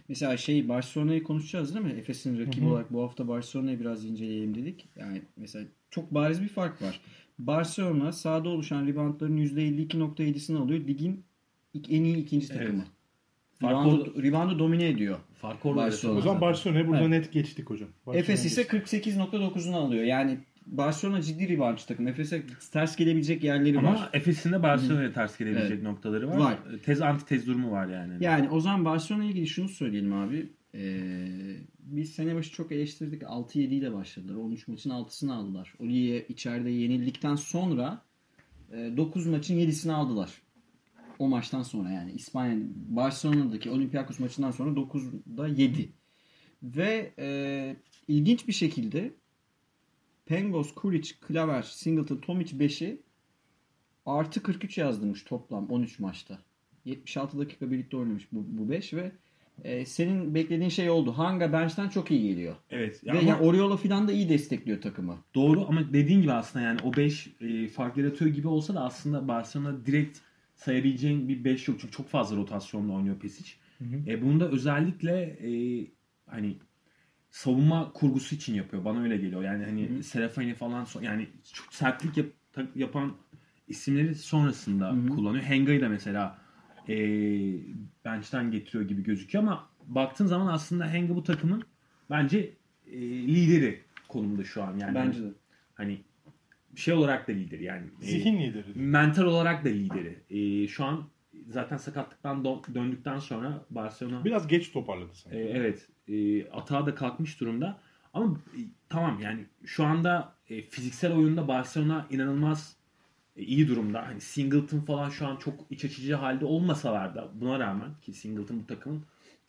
Mesela şey Barcelona'yı konuşacağız değil mi? Efes'in rakibi Hı hı. olarak bu hafta Barcelona'yı biraz inceleyelim dedik. Yani mesela çok bariz bir fark var. Barcelona sahada oluşan reboundların %52.7'sini alıyor. Ligin en iyi ikinci Evet. takımı. Fark Reboundu, reboundu domine ediyor. Fark orada. Barcelona. O zaman Barcelona'ya burada Evet. net geçtik hocam. Efes ise geçtik. 48.9'unu alıyor. Yani Barcelona ciddi reboundçı takım. Efes'e ters gelebilecek yerleri Ama var. Efes'in de Barcelona'ya ters gelebilecek Evet. noktaları var. Var. Tez antitez durumu var yani. Yani o zaman Barcelona'ya ilgili şunu söyleyelim abi. Ee, biz sene başı çok eleştirdik. 6-7 ile başladılar. 13 maçın 6'sını aldılar. Oli'ye içeride yenildikten sonra 9 maçın 7'sini aldılar. O maçtan sonra yani İspanya Barcelona'daki Olympiakos maçından sonra 9'da 7. Ve e, ilginç bir şekilde Pengos, Kuric, Klaver, Singleton, Tomic 5'i artı 43 yazdırmış toplam 13 maçta. 76 dakika birlikte oynamış bu, bu 5 ve e, senin beklediğin şey oldu. Hanga bench'ten çok iyi geliyor. Evet. Ve ama- yani Oriola falan da iyi destekliyor takımı. Doğru ama dediğin gibi aslında yani o 5 e, fark yaratıyor gibi olsa da aslında Barcelona direkt sayabileceğin bir 5 yok. Çünkü çok fazla rotasyonla oynuyor Pesic. E, bunu da özellikle e, hani savunma kurgusu için yapıyor. Bana öyle geliyor. Yani hani Serafini falan so- yani çok sertlik yap- yapan isimleri sonrasında Hı hı. kullanıyor. Henga'yı da mesela e, bench'ten getiriyor gibi gözüküyor ama baktığın zaman aslında Henga bu takımın bence e, lideri konumda şu an. Yani Bence de. hani şey olarak da lideri yani. E, Zihin lideri. mental olarak da lideri. E, şu an zaten sakatlıktan do- döndükten sonra Barcelona Biraz geç toparladı sanki. e, evet e, atağa da kalkmış durumda. Ama e, tamam yani şu anda e, fiziksel oyunda Barcelona inanılmaz e, iyi durumda. Hani Singleton falan şu an çok iç açıcı halde olmasalar da buna rağmen ki Singleton bu takımın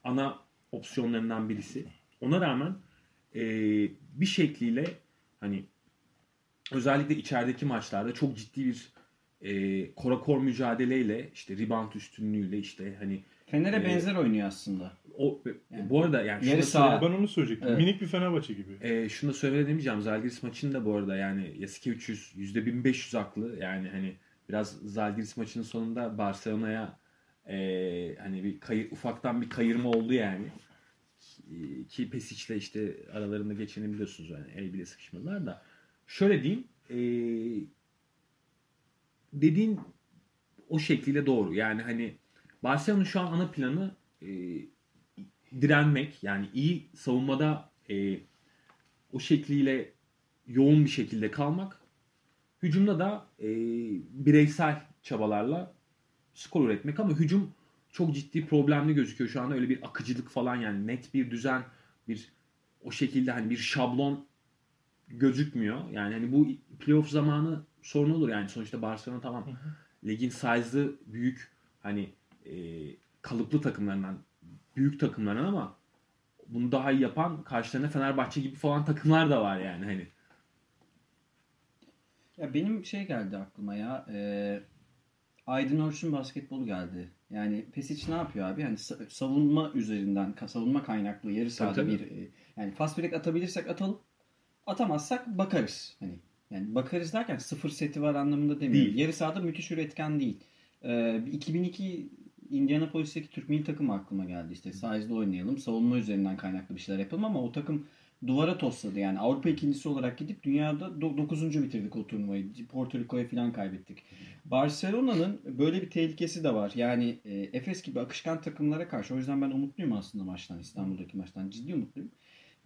ana opsiyonlarından birisi. Ona rağmen e, bir şekliyle hani özellikle içerideki maçlarda çok ciddi bir e, korakor mücadeleyle işte rebound üstünlüğüyle işte hani Fener'e Ee, benzer oynuyor aslında. o Yani bu arada yani yarı saha. Ben onu söyleyecektim. Evet. Minik bir Fenerbahçe gibi. e, şunu da söylemeyeceğim. Zalgiris maçında bu arada yani Yasuke 300 %1500 haklı. Yani hani biraz Zalgiris maçının sonunda Barcelona'ya e, hani bir kayır, ufaktan bir kayırma oldu yani. Ki- Ki Pesic'le işte aralarında geçeni biliyorsunuz yani el bile sıkışmadılar da. Şöyle diyeyim. E, dediğin o şekliyle doğru. Yani hani Barcelona şu an ana planı e, direnmek yani iyi savunmada e, o şekliyle yoğun bir şekilde kalmak. Hücumda da e, bireysel çabalarla skor üretmek ama hücum çok ciddi problemli gözüküyor şu anda. Öyle bir akıcılık falan yani net bir düzen bir o şekilde hani bir şablon gözükmüyor. Yani hani bu playoff zamanı sorun olur yani sonuçta Barcelona tamam ligin size'ı büyük hani e, kalıplı takımlarından büyük takımlardan ama bunu daha iyi yapan karşılarında Fenerbahçe gibi falan takımlar da var yani hani. Ya benim şey geldi aklıma ya. E, Aydın Orçun basketbolu geldi. Yani Pesic ne yapıyor abi? Hani sa- savunma üzerinden, savunma kaynaklı yarı sahada tabii. bir e, yani fast break atabilirsek atalım. Atamazsak bakarız. Hani yani bakarız derken sıfır seti var anlamında demiyorum. Değil. Yarı sahada müthiş üretken değil. Ee, bir 2002 Indianapolis'teki Türk milli takımı aklıma geldi. İşte size'da oynayalım, savunma üzerinden kaynaklı bir şeyler yapalım ama o takım duvara tosladı. Yani Avrupa ikincisi olarak gidip dünyada 9. bitirdik o turnuvayı. Porto Rico'ya falan kaybettik. Barcelona'nın böyle bir tehlikesi de var. Yani e, Efes gibi akışkan takımlara karşı. O yüzden ben umutluyum aslında maçtan, İstanbul'daki maçtan. Ciddi umutluyum.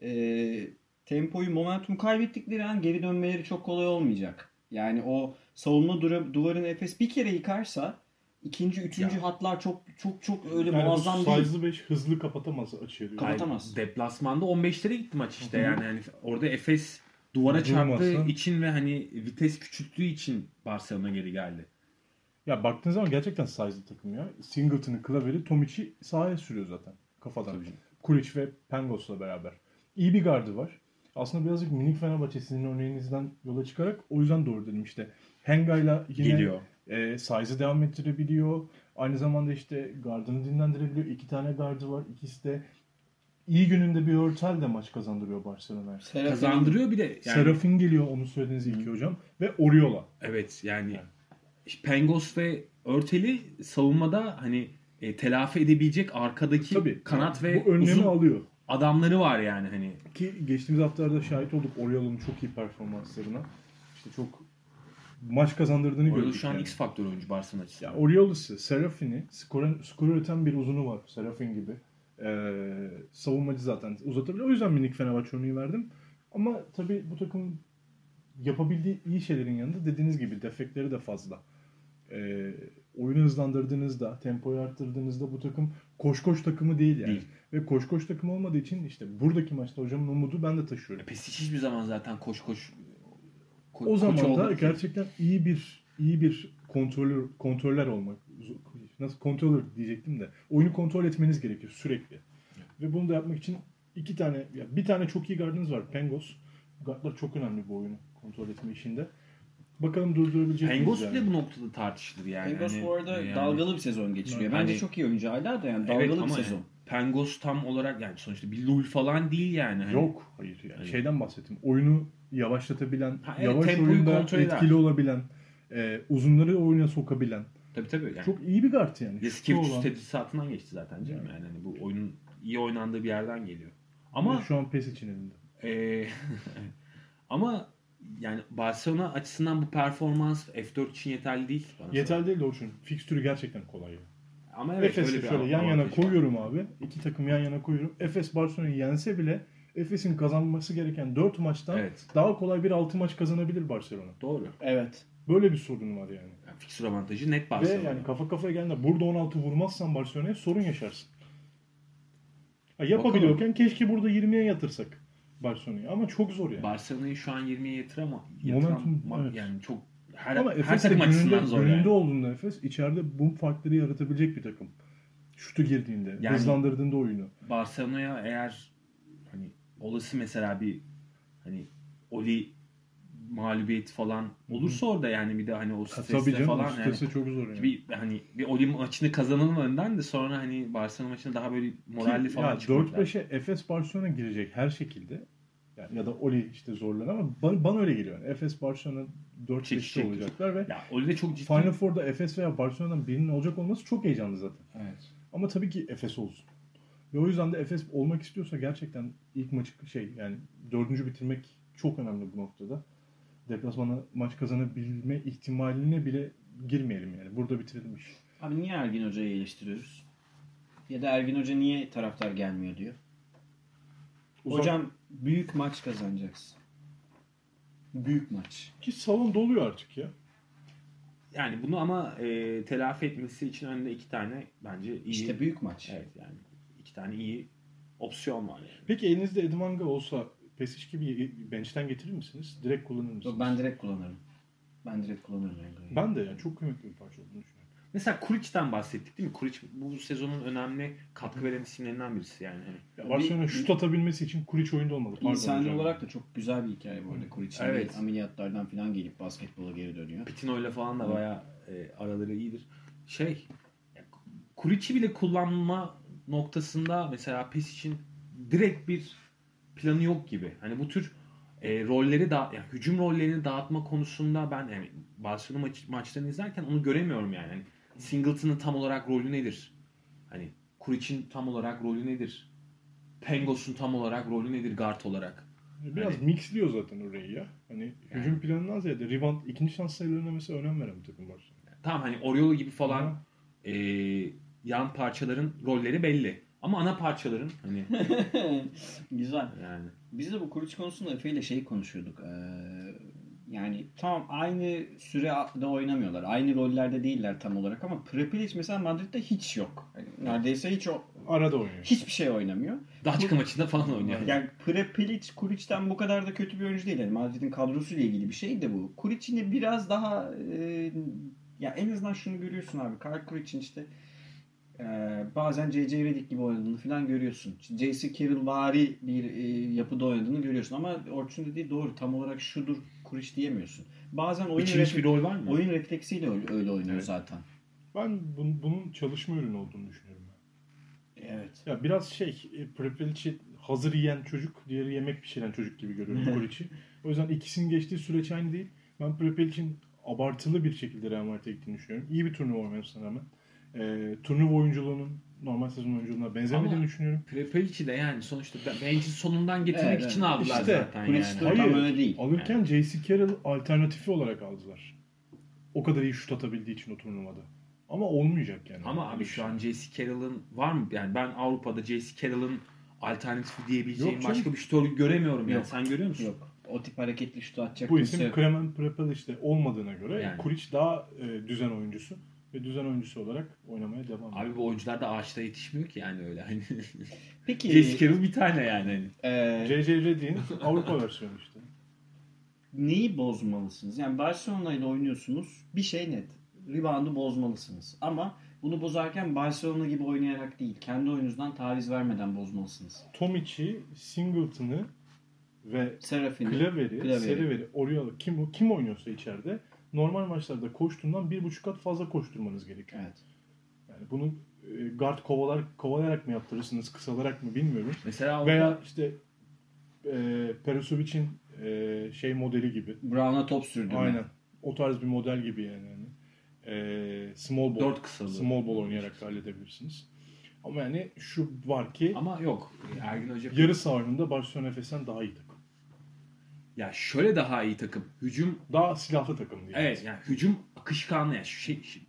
E, tempoyu, momentumu kaybettikleri an geri dönmeleri çok kolay olmayacak. Yani o savunma duvarını Efes bir kere yıkarsa ikinci, üçüncü Ya. hatlar çok çok çok öyle Yani muazzam bu değil. size'lı 5 hızlı kapatamaz. Kapat- Kapatamaz. Yani deplasmanda 15'lere gitti maç işte Hı hı. yani hani orada Efes duvara çarptığı için ve hani vites küçülttüğü için Barcelona geri geldi. Ya baktığın zaman gerçekten size'lı takım ya. Singleton'ı, Klaver'i, Tomic'i sahaya sürüyor zaten kafadan. Tabii. Kulic ve Pangos'la beraber. İyi bir gardı var. Aslında birazcık minik Fenerbahçe sizin örneğinizden yola çıkarak o yüzden doğru dedim işte. Henga'yla yine Geliyor. E, size'ı devam ettirebiliyor. Aynı zamanda işte gardını dinlendirebiliyor. İki tane gardı var. İkisi de iyi gününde bir örtel de maç kazandırıyor Barcelona'ya. Serafin- Kazandırıyor bir de yani Serafin geliyor onu söylediğiniz ilk hocam. Ve Oriola. evet yani Yani. Pengos ve Örtel'i savunmada hani e, telafi edebilecek arkadaki Tabii. kanat ve bu önlemi uzun alıyor. adamları var yani hani. Ki geçtiğimiz haftalarda şahit olduk Oriola'nın çok iyi performanslarına. İşte çok maç kazandırdığını Orada gördük. şu an yani. X faktör oyuncu Barcelona açısından. Ya Oriola'sı, Serafin'i, skor, skor üreten bir uzunu var. Serafin gibi. Ee, savunmacı zaten uzatabilir. O yüzden minik Fenerbahçe örneği verdim. Ama tabii bu takım yapabildiği iyi şeylerin yanında dediğiniz gibi defekleri de fazla. Ee, oyunu hızlandırdığınızda, tempoyu arttırdığınızda bu takım koş koş takımı değil yani. Değil. Ve koş koş takımı olmadığı için işte buradaki maçta hocamın umudu ben de taşıyorum. Pesic hiçbir zaman zaten koş koş ko- o koç zaman da gerçekten iyi bir iyi bir kontrolör kontroller olmak nasıl kontrolör diyecektim de oyunu kontrol etmeniz gerekiyor sürekli. Ve bunu da yapmak için iki tane ya bir tane çok iyi gardınız var. Pengos. Gardlar çok önemli bu oyunu kontrol etme işinde. Bakalım durdurabilecek miyiz Pengos yani? bu noktada tartışılır yani. Pengos Hani, bu arada yani- dalgalı bir sezon geçiriyor. Bence Hani- çok iyi oyuncu hala da yani Evet dalgalı ama bir sezon. yani Pengos tam olarak yani sonuçta bir Lul falan değil yani. Hani Yok hayır yani şeyden bahsettim. Oyunu yavaşlatabilen, Ha, evet, yavaş oyunda kontrol eder. etkili olabilen, e, uzunları oyuna sokabilen. Tabii tabii. Yani. Çok iyi bir guard yani. Olan. tedrisatından geçti zaten canım yani. Hani bu oyunun iyi oynandığı bir yerden geliyor. Ama Ama şu an PES için elinde. Ee, [LAUGHS] ama yani Barcelona açısından bu performans F4 için yeterli değil. bana Yeterli değil Orçun. Fikstürü gerçekten kolay. Yani. Ama evet Efes'i şöyle yan yana avantajı var. koyuyorum abi. İki takım yan yana koyuyorum. Efes Barcelona'yı yense bile Efes'in kazanması gereken 4 maçtan Evet. daha kolay bir 6 maç kazanabilir Barcelona. Doğru. Evet. Böyle bir sorun var yani. Yani fiksür avantajı net Ve Barcelona. yani kafa kafaya geldiğinde burada 16 vurmazsan Barcelona'ya sorun yaşarsın. Ha, yapabiliyorken keşke burada 20'ye yatırsak Barcelona'yı ama çok zor yani. Barcelona'yı şu an 20'ye yatırama, Momentum, yatıran evet. yani çok her, ama her Efes de takım gününde, açısından zor gününde yani. olduğunda Efes içeride bu farkları yaratabilecek bir takım. Şutu girdiğinde, Yani- hızlandırdığında oyunu. Barcelona'ya eğer hani olası mesela bir hani Oli mağlubiyet falan olursa orada yani bir de hani o Ha, stresle tabii canım falan o yani çok zor yani. bir hani bir Oli maçını kazanalım önden de sonra hani Barcelona maçında daha böyle moralli Ki, falan ya çıkmak lazım. 4-5'e Efes Barcelona girecek her şekilde. Yani ya da Oli işte zorlar ama bana, bana öyle geliyor. Yani Efes Barcelona 4-5'te Çekişecek. olacaklar ve Ya Oli de çok ciddi. Final Four'da Efes veya Barcelona'dan birinin olacak olması çok heyecanlı zaten. Evet. Ama tabii ki Efes olsun. Ve o yüzden de Efes olmak istiyorsa gerçekten ilk maçı şey yani dördüncü bitirmek çok önemli bu noktada. Deplasmana maç kazanabilme ihtimaline bile girmeyelim yani. Burada bitirelim iş. Abi niye Ergin Hoca'yı eleştiriyoruz? Ya da Ergin Hoca niye taraftar gelmiyor diyor. Uzak- Hocam büyük maç kazanacaksın. Büyük maç. Ki salon doluyor artık ya. Yani bunu ama e, telafi etmesi için önünde iki tane bence iyi. İşte büyük maç. Evet yani iki tane iyi opsiyon var yani. Peki elinizde Edmanga olsa Pesic gibi bench'ten getirir misiniz? Direkt kullanır mısınız? Yok, Ben direkt kullanırım. Ben direkt kullanırım Ergin'i. Ben de yani çok kıymetli bir parça olduğunu düşünüyorum. Mesela Kuric'ten bahsettik değil mi? Kuric bu sezonun önemli katkı veren isimlerinden birisi yani. Hani Ya Barcelona Bir- şut atabilmesi için Kuric oyunda olmalı. Pardon İnsani hocam. olarak da çok güzel bir hikaye bu arada. Kuric'in Evet. ameliyatlardan falan gelip basketbola geri dönüyor. Pitino ile falan da bayağı e, araları iyidir. Şey Kuric'i bile kullanma noktasında mesela PES için direkt bir planı yok gibi. Hani bu tür e, rolleri da yani hücum rollerini dağıtma konusunda ben yani Barcelona maç, maçlarını izlerken onu göremiyorum yani. Hani Singleton'ın tam olarak rolü nedir? Hani Kuric'in tam olarak rolü nedir? Pengos'un tam olarak rolü nedir guard olarak? Biraz Hani- mixliyor zaten orayı ya. Hani hücum planından ziyade rebound ikinci şans sayılarına mesela önem veren bir takım var. Tamam hani Oriolo gibi falan e, yan parçaların rolleri belli. Ama ana parçaların hani [LAUGHS] Güzel. yani Biz de bu Kuric konusunda Efe ile şey konuşuyorduk. Ee, yani tamam aynı sürede oynamıyorlar. Aynı rollerde değiller tam olarak ama Prepelic mesela Madrid'de hiç yok. Yani neredeyse hiç o arada oynuyor. hiçbir şey oynamıyor. Daçka maçında falan oynuyor. Yani Prepelic Kuric'ten bu kadar da kötü bir oyuncu değil. Yani Madrid'in kadrosuyla ilgili bir şey de bu. Kuric yine biraz daha e, ya en azından şunu görüyorsun abi. Karl Kuric'in işte e, bazen J.J. Redick gibi oynadığını falan görüyorsun. J.C. Carroll vari bir e, yapıda oynadığını görüyorsun. Ama Orçun dediği doğru. Tam olarak şudur Kuric diyemiyorsun. Bazen oyun, Biçilmiş bir rol var mı? oyun refleksiyle öyle, öyle oynuyor Evet. zaten. Ben bun- bunun çalışma ürünü olduğunu düşünüyorum. Ben. Evet. Ya biraz şey, e, Prepelic'i hazır yiyen çocuk, diğeri yemek pişiren çocuk gibi görüyorum [LAUGHS] Kuric'i. O yüzden ikisinin geçtiği süreç aynı değil. Ben Prepelic'in abartılı bir şekilde Real Madrid'e gittiğini düşünüyorum. İyi bir turnuva oynamasına rağmen. E, turnuva oyunculuğunun normal sezon oyunculuğuna benzemediğini Ama- düşünüyorum. Prepelic'i de yani sonuçta bench'in sonundan getirmek Evet, için aldılar İşte, zaten yani. de Hayır. tam öyle değil. Alırken J.C. Carroll alternatifi olarak aldılar. O kadar iyi şut atabildiği için o turnuvada. Ama olmayacak yani. Ama abi şu an J.C. Carroll'ın var mı? Yani ben Avrupa'da J.C. Carroll'ın alternatifi diyebileceğim Yok başka bir şutör göremiyorum yani. Yok. Sen görüyor musun? Yok. O tip hareketli şutu atacak Bu isim. Kremen Prepeliç'te olmadığına göre Yani. Kuric daha e, düzen oyuncusu ve düzen oyuncusu olarak oynamaya devam ediyor. Abi bu oyuncular da ağaçta yetişmiyor ki yani öyle. Hani [LAUGHS] Peki. Carroll bir tane yani. Hani. e, J.J. Redick'in Avrupa versiyonu işte. neyi bozmalısınız? Yani Barcelona ile oynuyorsunuz. Bir şey net. Rebound'u bozmalısınız. Ama bunu bozarken Barcelona gibi oynayarak değil. Kendi oyununuzdan taviz vermeden bozmalısınız. Tomic'i, Singleton'ı ve Serafin'i, Klaver'i, Klaveri. Seriveri, Oriol'u kim, kim oynuyorsa içeride normal maçlarda koştuğundan bir buçuk kat fazla koşturmanız gerekiyor. Evet. Yani bunu e, guard kovalar kovalayarak mı yaptırırsınız, kısalarak mı bilmiyorum. Mesela Veya işte e, Perisovic'in e, şey modeli gibi. Brown'a top sürdü. Aynen. O tarz bir model gibi yani. yani. E, small ball. Dört kısalı. Small ball oynayarak halledebilirsiniz. Ama yani şu var ki ama yok. Ergin Hoca yarı saha oyununda Barcelona Efes'ten daha iyi takım. Ya şöyle daha iyi takım. Hücum Daha silahlı takım diye. Evet yani hücum akışkanlı yani şey, şu-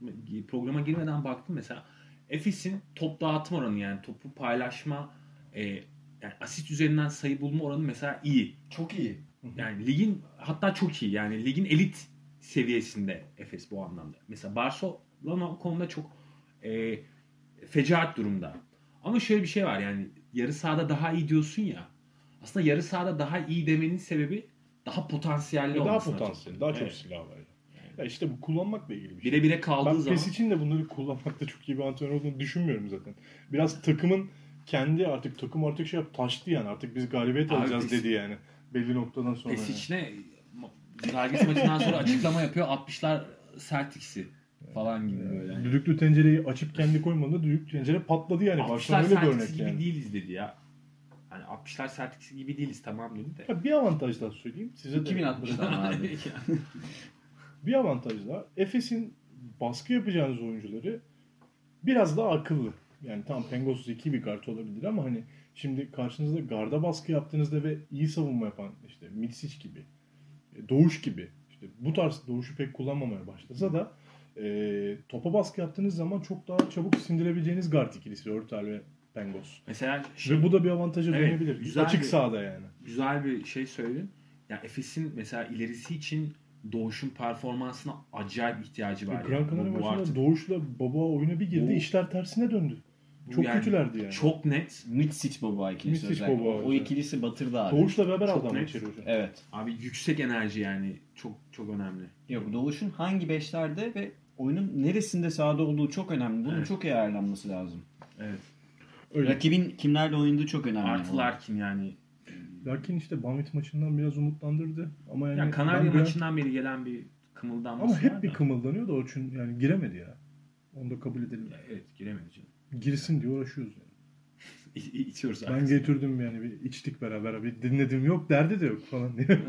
programa girmeden baktım mesela Efes'in top dağıtım oranı yani topu paylaşma e, yani asist üzerinden sayı bulma oranı mesela iyi. Çok iyi. Yani ligin hatta çok iyi yani ligin elit seviyesinde Efes bu anlamda. Mesela Barcelona o konuda çok e, fecaat durumda. Ama şöyle bir şey var yani yarı sahada daha iyi diyorsun ya. Aslında yarı sahada daha iyi demenin sebebi daha potansiyelli Ve daha olması. potansiyel, daha çok Evet. silah var. Ya işte bu kullanmakla ilgili bir şey. Bire bire kaldığı Ben zaman PES için de bunları kullanmakta çok iyi bir antrenör olduğunu düşünmüyorum zaten. Biraz takımın kendi artık takım artık şey yap taştı yani artık biz galibiyet Abi alacağız PES dedi yani. Belli noktadan sonra. yani. Pesic'ne Zalgiris maçından sonra açıklama yapıyor. 60'lar Celtics'i falan gibi böyle. Yani. Düdüklü tencereyi açıp kendi koymadığında düdüklü tencere patladı yani. 60'lar Barcelona öyle bir Celtics gibi yani. değiliz dedi ya. Hani 60'lar Celtics gibi değiliz tamam dedi de. Ya bir avantaj daha söyleyeyim. Size de 2060'dan abi. [LAUGHS] Bir avantaj daha. Efes'in baskı yapacağınız oyuncuları biraz daha akıllı. Yani tam Pengos zeki bir kart olabilir ama hani şimdi karşınızda garda baskı yaptığınızda ve iyi savunma yapan işte Mitsic gibi, e, Doğuş gibi işte bu tarz Doğuş'u pek kullanmamaya başlasa da e, topa baskı yaptığınız zaman çok daha çabuk sindirebileceğiniz guard ikilisi Örtel ve Pengos. Mesela şey, Ve bu da bir avantaja Evet, dönebilir. güzel Açık bir- sahada yani. güzel bir şey söyledin. Ya Efes'in mesela ilerisi için Doğuş'un performansına acayip ihtiyacı var. Gran yani. Canaria maçında Doğuş'la Baba oyuna bir girdi. Bu- işler tersine döndü. Çok yani kötülerdi yani. Çok net. Mitsic Boba ikilisi Mitsic özellikle. Boba O ikilisi batırdı abi. Doğuş'la beraber Çok net. içeri hocam. Evet. Abi yüksek enerji yani. Çok çok önemli. Yok Doğuş'un hangi beşlerde ve oyunun neresinde sahada olduğu çok önemli. Bunun Evet. çok iyi ayarlanması lazım. Evet. Öyle. Rakibin kimlerle oynadığı çok önemli. Artı Larkin yani. Larkin işte Banvit maçından biraz umutlandırdı. Ama yani Ya Kanarya ben biraz- maçından beri gelen bir kımıldanması ama hep bir da. kımıldanıyor da Orçun yani giremedi ya. Onu da kabul edelim. Ya Evet giremedi canım. Girsin diye uğraşıyoruz yani. [LAUGHS] İçiyoruz Ben artık. getirdim yani bir içtik beraber bir dinledim yok derdi de yok falan diye. [LAUGHS]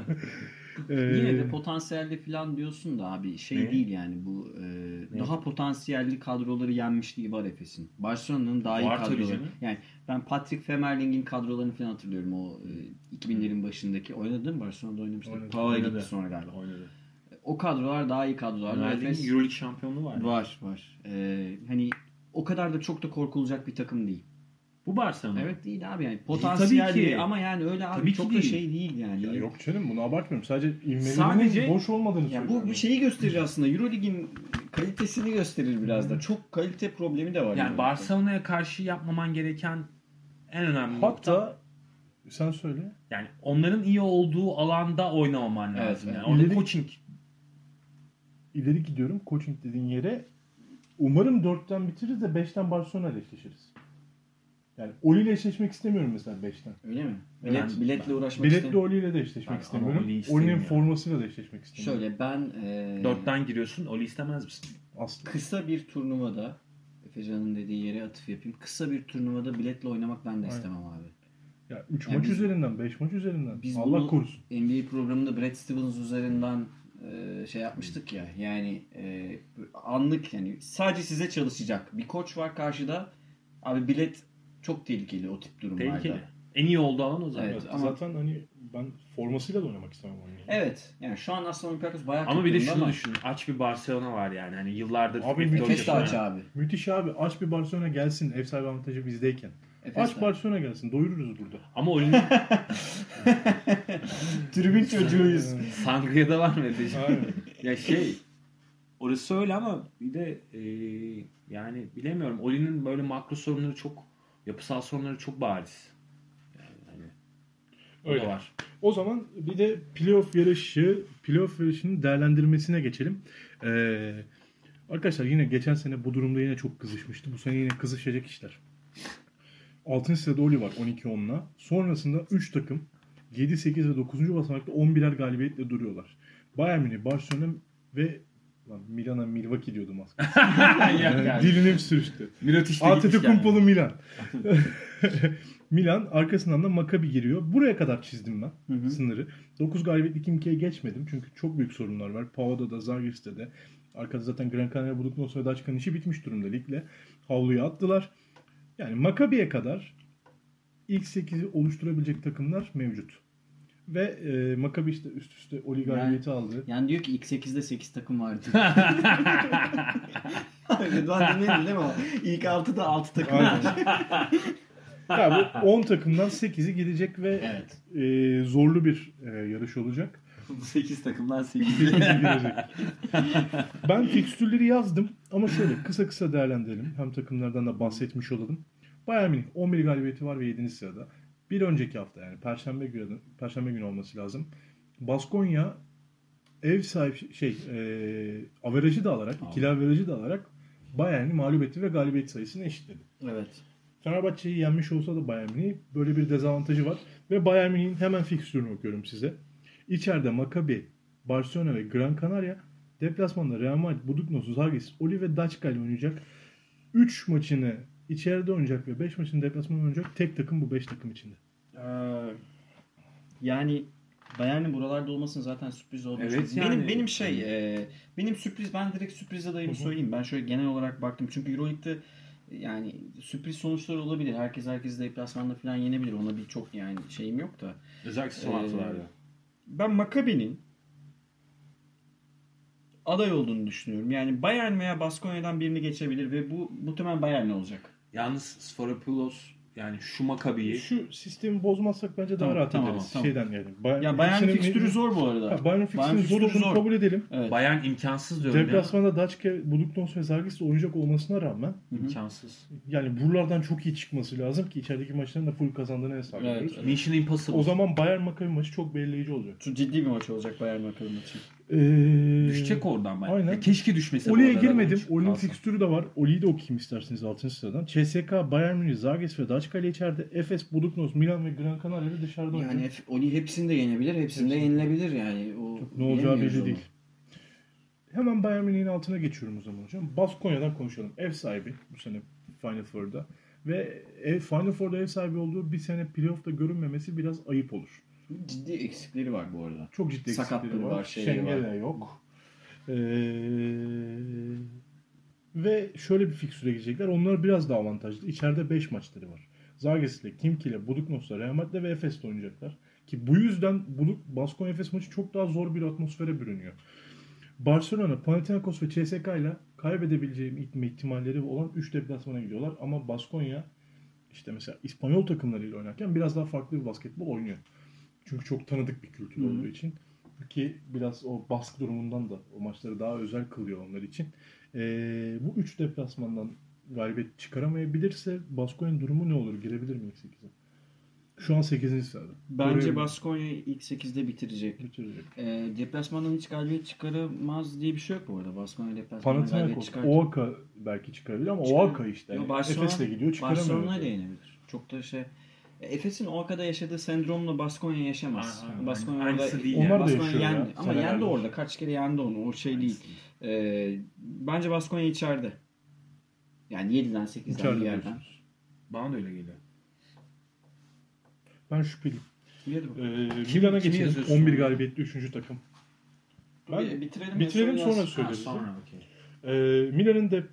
Ee, Yine de potansiyelli falan diyorsun da abi şey Ne? değil yani bu e, daha potansiyelli kadroları yenmişliği var Efes'in. Barcelona'nın daha iyi Var kadroları. Yani ben Patrick Femerling'in kadrolarını falan hatırlıyorum o e, 2000'lerin başındaki. Oynadı mı Barcelona'da oynamıştı. Pava'ya gitti sonra galiba. Oynadı. O kadrolar daha iyi kadrolar. Efes Euroleague şampiyonluğu var. var var. E, hani o kadar da çok da korkulacak bir takım değil. Bu Barcelona. Evet değil abi yani tabii potansiyelli ki. ama yani öyle abi Tabii çok da şey değil yani. ya yok canım bunu abartmıyorum. Sadece Sadece- boş olmadığını Ya söylüyorum. bu bir şeyi gösterir aslında. Eurolig'in kalitesini gösterir biraz da. Çok kalite problemi de var. Yani. Barcelona'ya karşı yapmaman gereken en önemli nokta Hatta sen söyle. yani onların iyi olduğu alanda oynamaman Evet, lazım. evet. Yani orada İleri- coaching İleri gidiyorum. Coaching dediğin yere umarım 4'ten bitiririz de 5'ten Barcelona ile eşleşiriz. Yani Oli ile eşleşmek istemiyorum mesela 5'ten. Öyle mi? Ben- Bilet, biletle uğraşmak Biletli istemiyorum. Oli ile de eşleşmek Ben- istemiyorum. Oli'nin istemiyorum. formasıyla da eşleşmek istemiyorum. Şöyle ben e, dörtten giriyorsun. Oli istemez misin? Asla. kısa bir turnuvada Efecan'ın dediği yere atıf yapayım. Kısa bir turnuvada biletle oynamak ben de Aynen. istemem abi. Ya 3 Yani maç biz- üzerinden, 5 maç üzerinden. Biz Allah korusun. NBA programında Brad Stevens üzerinden e, şey yapmıştık ya. Yani e, anlık yani sadece size çalışacak. Bir koç var karşıda. Abi bilet çok tehlikeli o tip durumlarda. Tehlikeli. En iyi olduğu alan o zaman. Evet, ama- Zaten hani ben formasıyla da oynamak istemem oyunu. Evet. Yani şu an aslında Olympiakos bayağı Ama bir de şunu durumda düşün. Aç bir Barcelona var yani. Hani yıllardır Abi F4 Efes de aç abi. Müthiş abi. Aç bir Barcelona gelsin. Ev sahibi avantajı bizdeyken. Efes Aç. Barcelona gelsin. Doyururuz burada. Ama Oli'nin [LAUGHS] Tribün çocuğuyuz. [LAUGHS] Sangria'da var mı? Aynen. [LAUGHS] ya şey orası öyle ama bir de e, yani bilemiyorum. Oli'nin böyle makro sorunları çok yapısal sorunları çok bariz. Yani hani Öyle. var. O zaman bir de playoff yarışı, playoff yarışının değerlendirmesine geçelim. Ee, arkadaşlar yine geçen sene bu durumda yine çok kızışmıştı. Bu sene yine kızışacak işler. 6. sırada Oli var 12-10'la. Sonrasında 3 takım 7, 8 ve 9. basamakta 11'er galibiyetle duruyorlar. Bayern Münih, Barcelona ve Lan Milan'a Milwaukee diyordum aslında. [LAUGHS] Yani- Yani de ATT gitmiş yani. Milan. [LAUGHS] Milan arkasından da Maccabi giriyor. Buraya kadar çizdim ben Hı hı. sınırı. 9 galibiyetli Kimki'ye geçmedim. Çünkü çok büyük sorunlar var. Pao'da da Zagiris'te de. Arkada zaten Gran Canaria Buduknos ve Daçka'nın işi bitmiş durumda ligle. Havluya attılar. Yani Maccabi'ye kadar ilk 8'i oluşturabilecek takımlar mevcut. Ve e, Maccabi işte üst üste Oli galibiyeti aldı. Yani diyor ki ilk 8'de 8 takım vardı. [LAUGHS] Rıdvan dinledin değil mi o? İlk 6'da 6 takım Aynen. var. Ya [LAUGHS] bu 10 takımdan 8'i gidecek ve Evet. e, zorlu bir e, yarış olacak. 8 takımdan 8. [LAUGHS] Girecek. ben fikstürleri yazdım ama şöyle kısa kısa değerlendirelim. Hem takımlardan da bahsetmiş olalım. Bayern Münih 11 galibiyeti var ve 7. sırada. Bir önceki hafta yani Perşembe günü, Perşembe günü olması lazım. Baskonya ev sahibi şey e, averajı da alarak, ikili averajı da alarak Bayern'i mağlup etti ve galibiyet sayısını eşitledi. evet. Fenerbahçe'yi yenmiş olsa da Bayern Münih böyle bir dezavantajı var. Ve Bayern Münih'in hemen fikstürünü okuyorum size. İçeride Maccabi, Barcelona ve Gran Canaria. Deplasmanda Real Madrid, Buduknos, Zagis, Oli ve Daçka ile oynayacak. 3 maçını içeride oynayacak ve 5 maçını deplasmanda oynayacak tek takım bu 5 takım içinde. Ee, yani Bayern'in buralarda olmasının zaten sürpriz olduğunu Evet, yani- Benim benim şey e, benim sürpriz ben direkt sürpriz adayımı söyleyeyim. Ben şöyle genel olarak baktım. Çünkü EuroLeague'de yani sürpriz sonuçlar olabilir. Herkes herkes deplasmanda falan yenebilir. Ona bir çok yani şeyim yok da. Özellikle son Ee, haftalarda. Ben Maccabi'nin aday olduğunu düşünüyorum. Yani Bayern veya Baskonya'dan birini geçebilir ve bu muhtemelen Bayern olacak. Yalnız Sforopoulos yani şu Makabi'yi Şu sistemi bozmazsak bence daha Tamam, rahat tamam, ederiz. tamam. Şeyden yani. Bayern, Ya ikisinin- fikstürü zor bu arada. Ha, Bayern'in fikstürü zor olduğunu kabul edelim. Evet. Bayern imkansız diyorum ya. Deplasmanda Daçke, Buduknos ve Zagis oynayacak olmasına rağmen İmkansız. yani buralardan çok iyi çıkması lazım ki içerideki maçların da full kazandığını hesap Evet, ediyoruz. evet. Mission Impossible. O zaman Bayern Maccabi maçı çok belirleyici olacak. Çok ciddi bir maç olacak Bayern Maccabi maçı. Ee, Düşecek oradan Bayern. Aynen. Ya keşke düşmese. Oli'ye girmedim. Oli'nin fikstürü de var. Oli'yi de okuyayım isterseniz 6. sıradan. CSK, Bayern Münih, Zagis ve Daçka ile içeride. Efes, Buduknos, Milan ve Gran Canaria dışarıda Yani oynayacak. F- Oli hepsini de yenebilir, hepsini de yenilebilir yani. O Ne olacağı belli onu. değil. Hemen Bayern Münih'in altına geçiyorum o zaman hocam. Baskonya'dan konuşalım. Ev sahibi bu sene Final Four'da. Ve ev, Final Four'da ev sahibi olduğu bir sene playoff'ta görünmemesi biraz ayıp olur. Ciddi eksikleri var bu arada. Çok ciddi eksikleri var. var, Şengel var. yok. Ee, ve şöyle bir fikstüre girecekler. Onlar biraz daha avantajlı. İçeride 5 maçları var. Zagiris ile, Kimki ile, Buduknos'la, Real Madrid'le ve Efes'le oynayacaklar. Ki bu yüzden Buduk, Baskonya Efes maçı çok daha zor bir atmosfere bürünüyor. Barcelona, Panathinaikos ve CSK ile kaybedebileceğim ihtimalleri olan 3 deplasmana gidiyorlar. Ama Baskonya işte mesela İspanyol takımlarıyla oynarken biraz daha farklı bir basketbol oynuyor. Çünkü çok tanıdık bir kültür olduğu için. Ki biraz o baskı durumundan da o maçları daha özel kılıyor onlar için. Ee, bu 3 deplasmandan galibiyet çıkaramayabilirse Baskonya'nın durumu ne olur? Girebilir mi ilk 8'e? Şu an 8. sırada. Bence. Baskonya ilk 8'de bitirecek. bitirecek. E, deplasmandan hiç galibiyet çıkaramaz diye bir şey yok bu arada. Baskonya deplasmandan galibiyet çıkartır. Oaka belki çıkarabilir ama Çıkar- Oaka işte. Yani Barcelona- Efes'le gidiyor çıkaramıyor. Barcelona'yı da yenebilir. Çok da şey... Efes'in o kadar yaşadığı sendromla Baskonya yaşamaz. Aynen. Baskonya orada, değil Onlar da Baskonya yaşıyor ya, yendi. Ama senelerdir. yendi orada. Kaç kere yendi onu. O şey değil. E, bence Baskonya içeride. Yani 7'den 8'den İçeride bir yerden. diyorsunuz. Bana da öyle geliyor. Ben şüpheliyim. Ee, Milan'a geçelim. yazıyorsun? 11 galibiyetli 3. takım. Ben- bitirelim. bitirelim sonra sonra söyleriz. Ha, sonra okey. Ee, Milan'ın de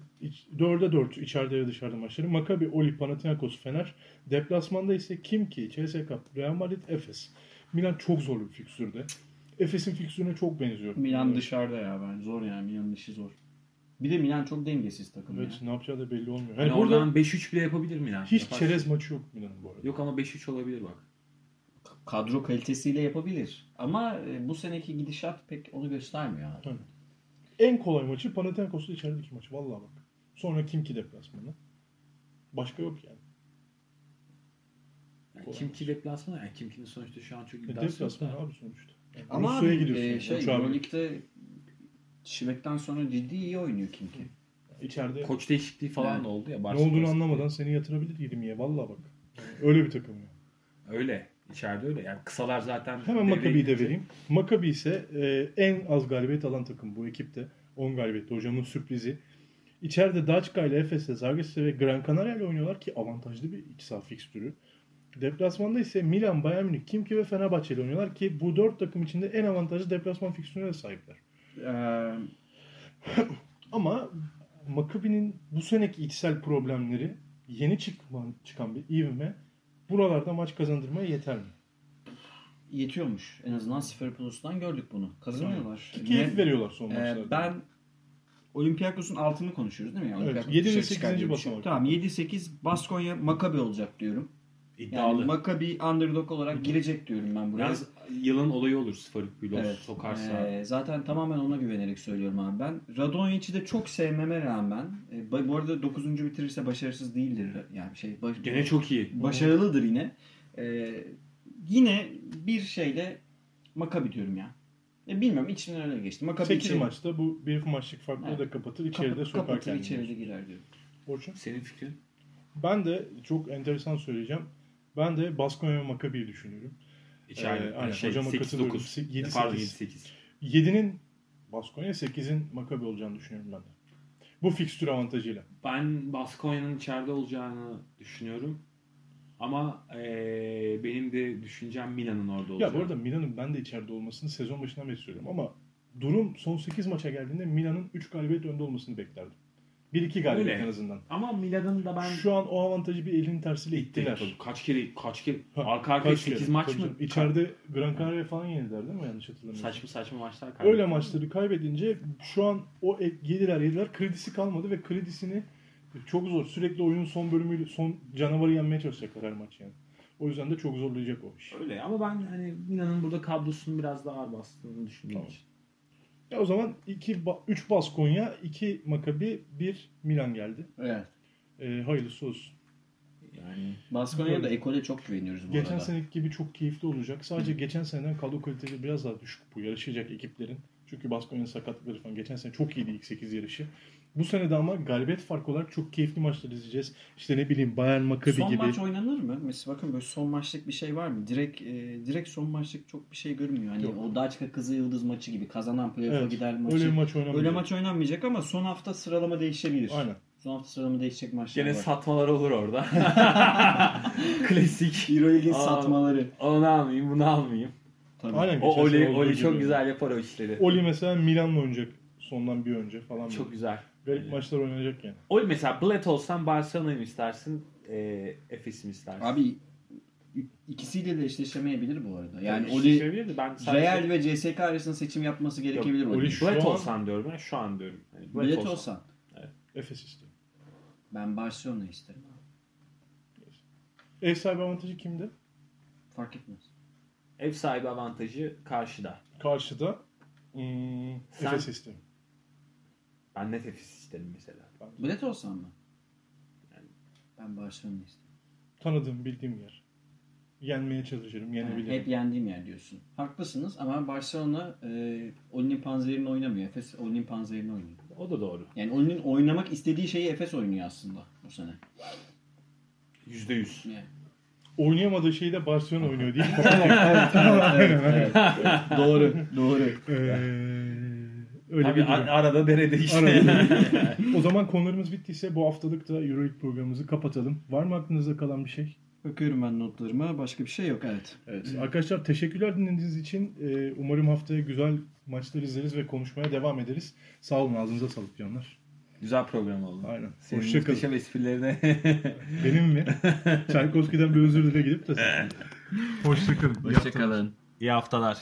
4'e 4 içeride ve dışarıda maçları. Maccabi, Oli, Panathinaikos, Fener. Deplasmanda ise Kimki, CSKA, Real Madrid, Efes. Milan çok zorlu bir fikstürde. Efes'in fikstürüne çok benziyor. Milan dışarıda ya ben. Zor yani. Milan'ın işi zor. Bir de Milan çok dengesiz takım Evet ya. ne yapacağı da belli olmuyor. Yani Yani burada oradan 5-3 bile yapabilir Milan. hiç Yapar. çerez maçı yok Milan'ın bu arada. Yok ama 5-3 olabilir bak. Kadro kalitesiyle yapabilir. Ama e, bu seneki gidişat pek onu göstermiyor abi. En kolay maçı Panathinaikos'la içerideki maçı. Vallahi bak. Sonra Kimki deplasmanı. Başka yok yani. Yani Kimki deplasmanı yani Kimki'nin sonuçta şu an çok E, iddiası yok deplasman da. abi sonuçta. Yani Ama Rusya'ya gidiyorsun. e, şey. Euroleague'de Şivek'ten sonra ciddi iyi oynuyor Kimki. İçeride Koç değişikliği falan da oldu ya. ne Barcelona. olduğunu anlamadan seni yatırabilir 20'ye. Vallahi bak. Öyle bir takım ya. Öyle. İçeride öyle. Yani kısalar zaten Hemen Maccabi'yi de vereyim. Maccabi ise e, en az galibiyet alan takım bu ekipte. 10 galibiyetli hocamın sürprizi. İçeride Daçka ile Efes'le, Zagres'le ve Gran Canaria ile oynuyorlar ki avantajlı bir iç saha fikstürü. Deplasmanda ise Milan, Bayern Münih, Kimki ve Fenerbahçe ile oynuyorlar ki bu dört takım içinde en avantajlı deplasman fikstürüne de sahipler. Ee, [CLEARS THROAT] Ama Maccabi'nin bu seneki içsel problemleri yeni çıkman, çıkan bir ivme buralarda maç kazandırmaya yeter mi? yetiyormuş. En azından Sferipoulos'tan gördük bunu. Kazanıyorlar. Ki keyif veriyorlar son Ee, maçlarda. ben Olympiakos'un altını konuşuyoruz değil mi? Yani Evet, Olympiakos yedi ve dışarı sekizinci çıkar diye basamak. düşünüyorum. Tamam 7-8 Baskonya Maccabi olacak diyorum. Yani İddialı. Maccabi underdog olarak girecek diyorum ben buraya. Biraz yılın olayı olur Sferipulos Evet. sokarsa. Ee, zaten tamamen ona güvenerek söylüyorum abi ben. Radonjic'i de çok sevmeme rağmen e, bu arada 9. bitirirse başarısız değildir. Yani şey baş- Gene çok iyi. başarılıdır yine. Ee, yine bir şeyle Maccabi diyorum ya. E, bilmiyorum içimden öyle geçti. Maccabi 8 içeri- maçta bu bir maçlık farkları Evet. da kapatır. içeride kapı- sokar kapatır kendini. içeride girer diyorum. Orçun? Senin fikrin? Ben de çok enteresan söyleyeceğim. Ben de Baskonya ve Maccabi'yi düşünüyorum. İçeride. Ee, aynen. şey, Hocama 8 katılıyorum. 9. Se- yedi, Pardon sekiz. 7 8. 7'nin Baskonya, 8'in Maccabi olacağını düşünüyorum ben de. Bu fikstür avantajıyla. Ben Baskonya'nın içeride olacağını düşünüyorum. Ama eee, benim de düşüncem Milan'ın orada olacağını. Ya bu arada Milan'ın ben de içeride olmasını sezon başından beri söylüyorum ama durum son 8 maça geldiğinde Milan'ın 3 galibiyet önde olmasını beklerdim. 1-2 galibiyet Öyle. en azından. Ama Milan'ın da ben Şu an o avantajı bir elinin tersiyle ittiler. Tabii kaç kere kaç kere Ha, arka arkaya kaç kere? 8 maç mı? canım. İçeride Gran Canaria falan yenildiler değil mi yanlış hatırlamıyorsam? saçma saçma maçlar kaybetti. Öyle maçları kaybedince şu an o e- yediler yediler kredisi kalmadı ve kredisini çok zor. Sürekli oyunun son bölümüyle son canavarı yenmeye çalışacaklar her maç yani. O yüzden de çok zorlayacak o iş. Öyle ama ben hani Milan'ın burada kadrosunun biraz daha ağır bastığını düşündüğüm Tamam. için. Ya o zaman 2 3 Baskonya, 2 Maccabi, 1 Milan geldi. Evet. Ee, hayırlısı olsun. Yani Baskonya'ya da Ekol'e çok güveniyoruz bu Geçen arada. seneki gibi çok keyifli olacak. Sadece geçen seneden kadro kaliteleri biraz daha düşük bu yarışacak ekiplerin. Çünkü Baskonya'nın sakatlıkları falan geçen sene çok iyiydi ilk 8 yarışı. Bu sene de ama galibiyet farkı olarak çok keyifli maçlar izleyeceğiz. İşte ne bileyim Bayern Maccabi Son gibi. maç oynanır mı? Mesela bakın böyle son maçlık bir şey var mı? Direkt e, direkt son maçlık çok bir şey görmüyor. Hani Yok. o Daçka Kızı Yıldız maçı gibi kazanan playoff'a Evet, gider maçı. Öyle bir maç oynamayacak. Öyle maç oynanmayacak ama son hafta sıralama değişebilir. Aynen. Son hafta sıralama değişecek maçlar gene var. satmalar olur orada. [LAUGHS] Klasik. Euroleague'in Aa. satmaları. Onu almayayım, bunu almayayım. Tabii. Aynen. O Oli, Oli gibi. çok güzel yapar o işleri. Oli mesela Milan'la oynayacak sondan bir önce falan. Çok böyle. güzel. Garip Evet. maçlar oynanacak yani. Oli mesela Bled olsan Barcelona'yı mı istersin, e, Efes'i mi istersin? Abi ikisiyle de eşleşemeyebilir bu arada. Yani Oli ben sadece... Real ve CSK arasında seçim yapması gerekebilir Yok, Oli. Bled an- olsan diyorum ben şu an diyorum. Yani olsan. olsan. Efes istiyor. Ben Barcelona isterim. Ev sahibi avantajı kimde? Fark etmez. Ev sahibi avantajı karşıda. Karşıda hmm, Sen- Efes istiyor. Net Efes isterim mesela. Bilet olsan mı? Yani- Ben Barcelona isterim. Tanıdığım, bildiğim yer. Yenmeye çalışırım, Yani yenebilirim. hep yendiğim yer diyorsun. Haklısınız ama Barcelona e, Oli'nin panzerini oynamıyor. Efes Oli'nin panzerini oynuyor. O da doğru. Yani Oli'nin oynamak istediği şeyi Efes oynuyor aslında bu sene. Yüzde yüz. Yani. Oynayamadığı şeyi de Barcelona oynuyor değil [LAUGHS] mi? evet, doğru, doğru. Ee, öyle Tabii bir durum. arada derede işte. Arada. [LAUGHS] o zaman konularımız bittiyse bu haftalık da Euroleague programımızı kapatalım. Var mı aklınızda kalan bir şey? Bakıyorum ben notlarıma. Başka bir şey yok evet. Evet. Arkadaşlar teşekkürler dinlediğiniz için. Ee, umarım haftaya güzel maçlar izleriz ve konuşmaya devam ederiz. Sağ olun ağzınıza sağlık canlar. Güzel program oldu. Aynen. Senin Hoşçakalın. muhteşem esprilerine [LAUGHS] Benim mi? Çaykovski'den bir özür dile gidip de. [LAUGHS] Hoşçakalın. İyi haftalar.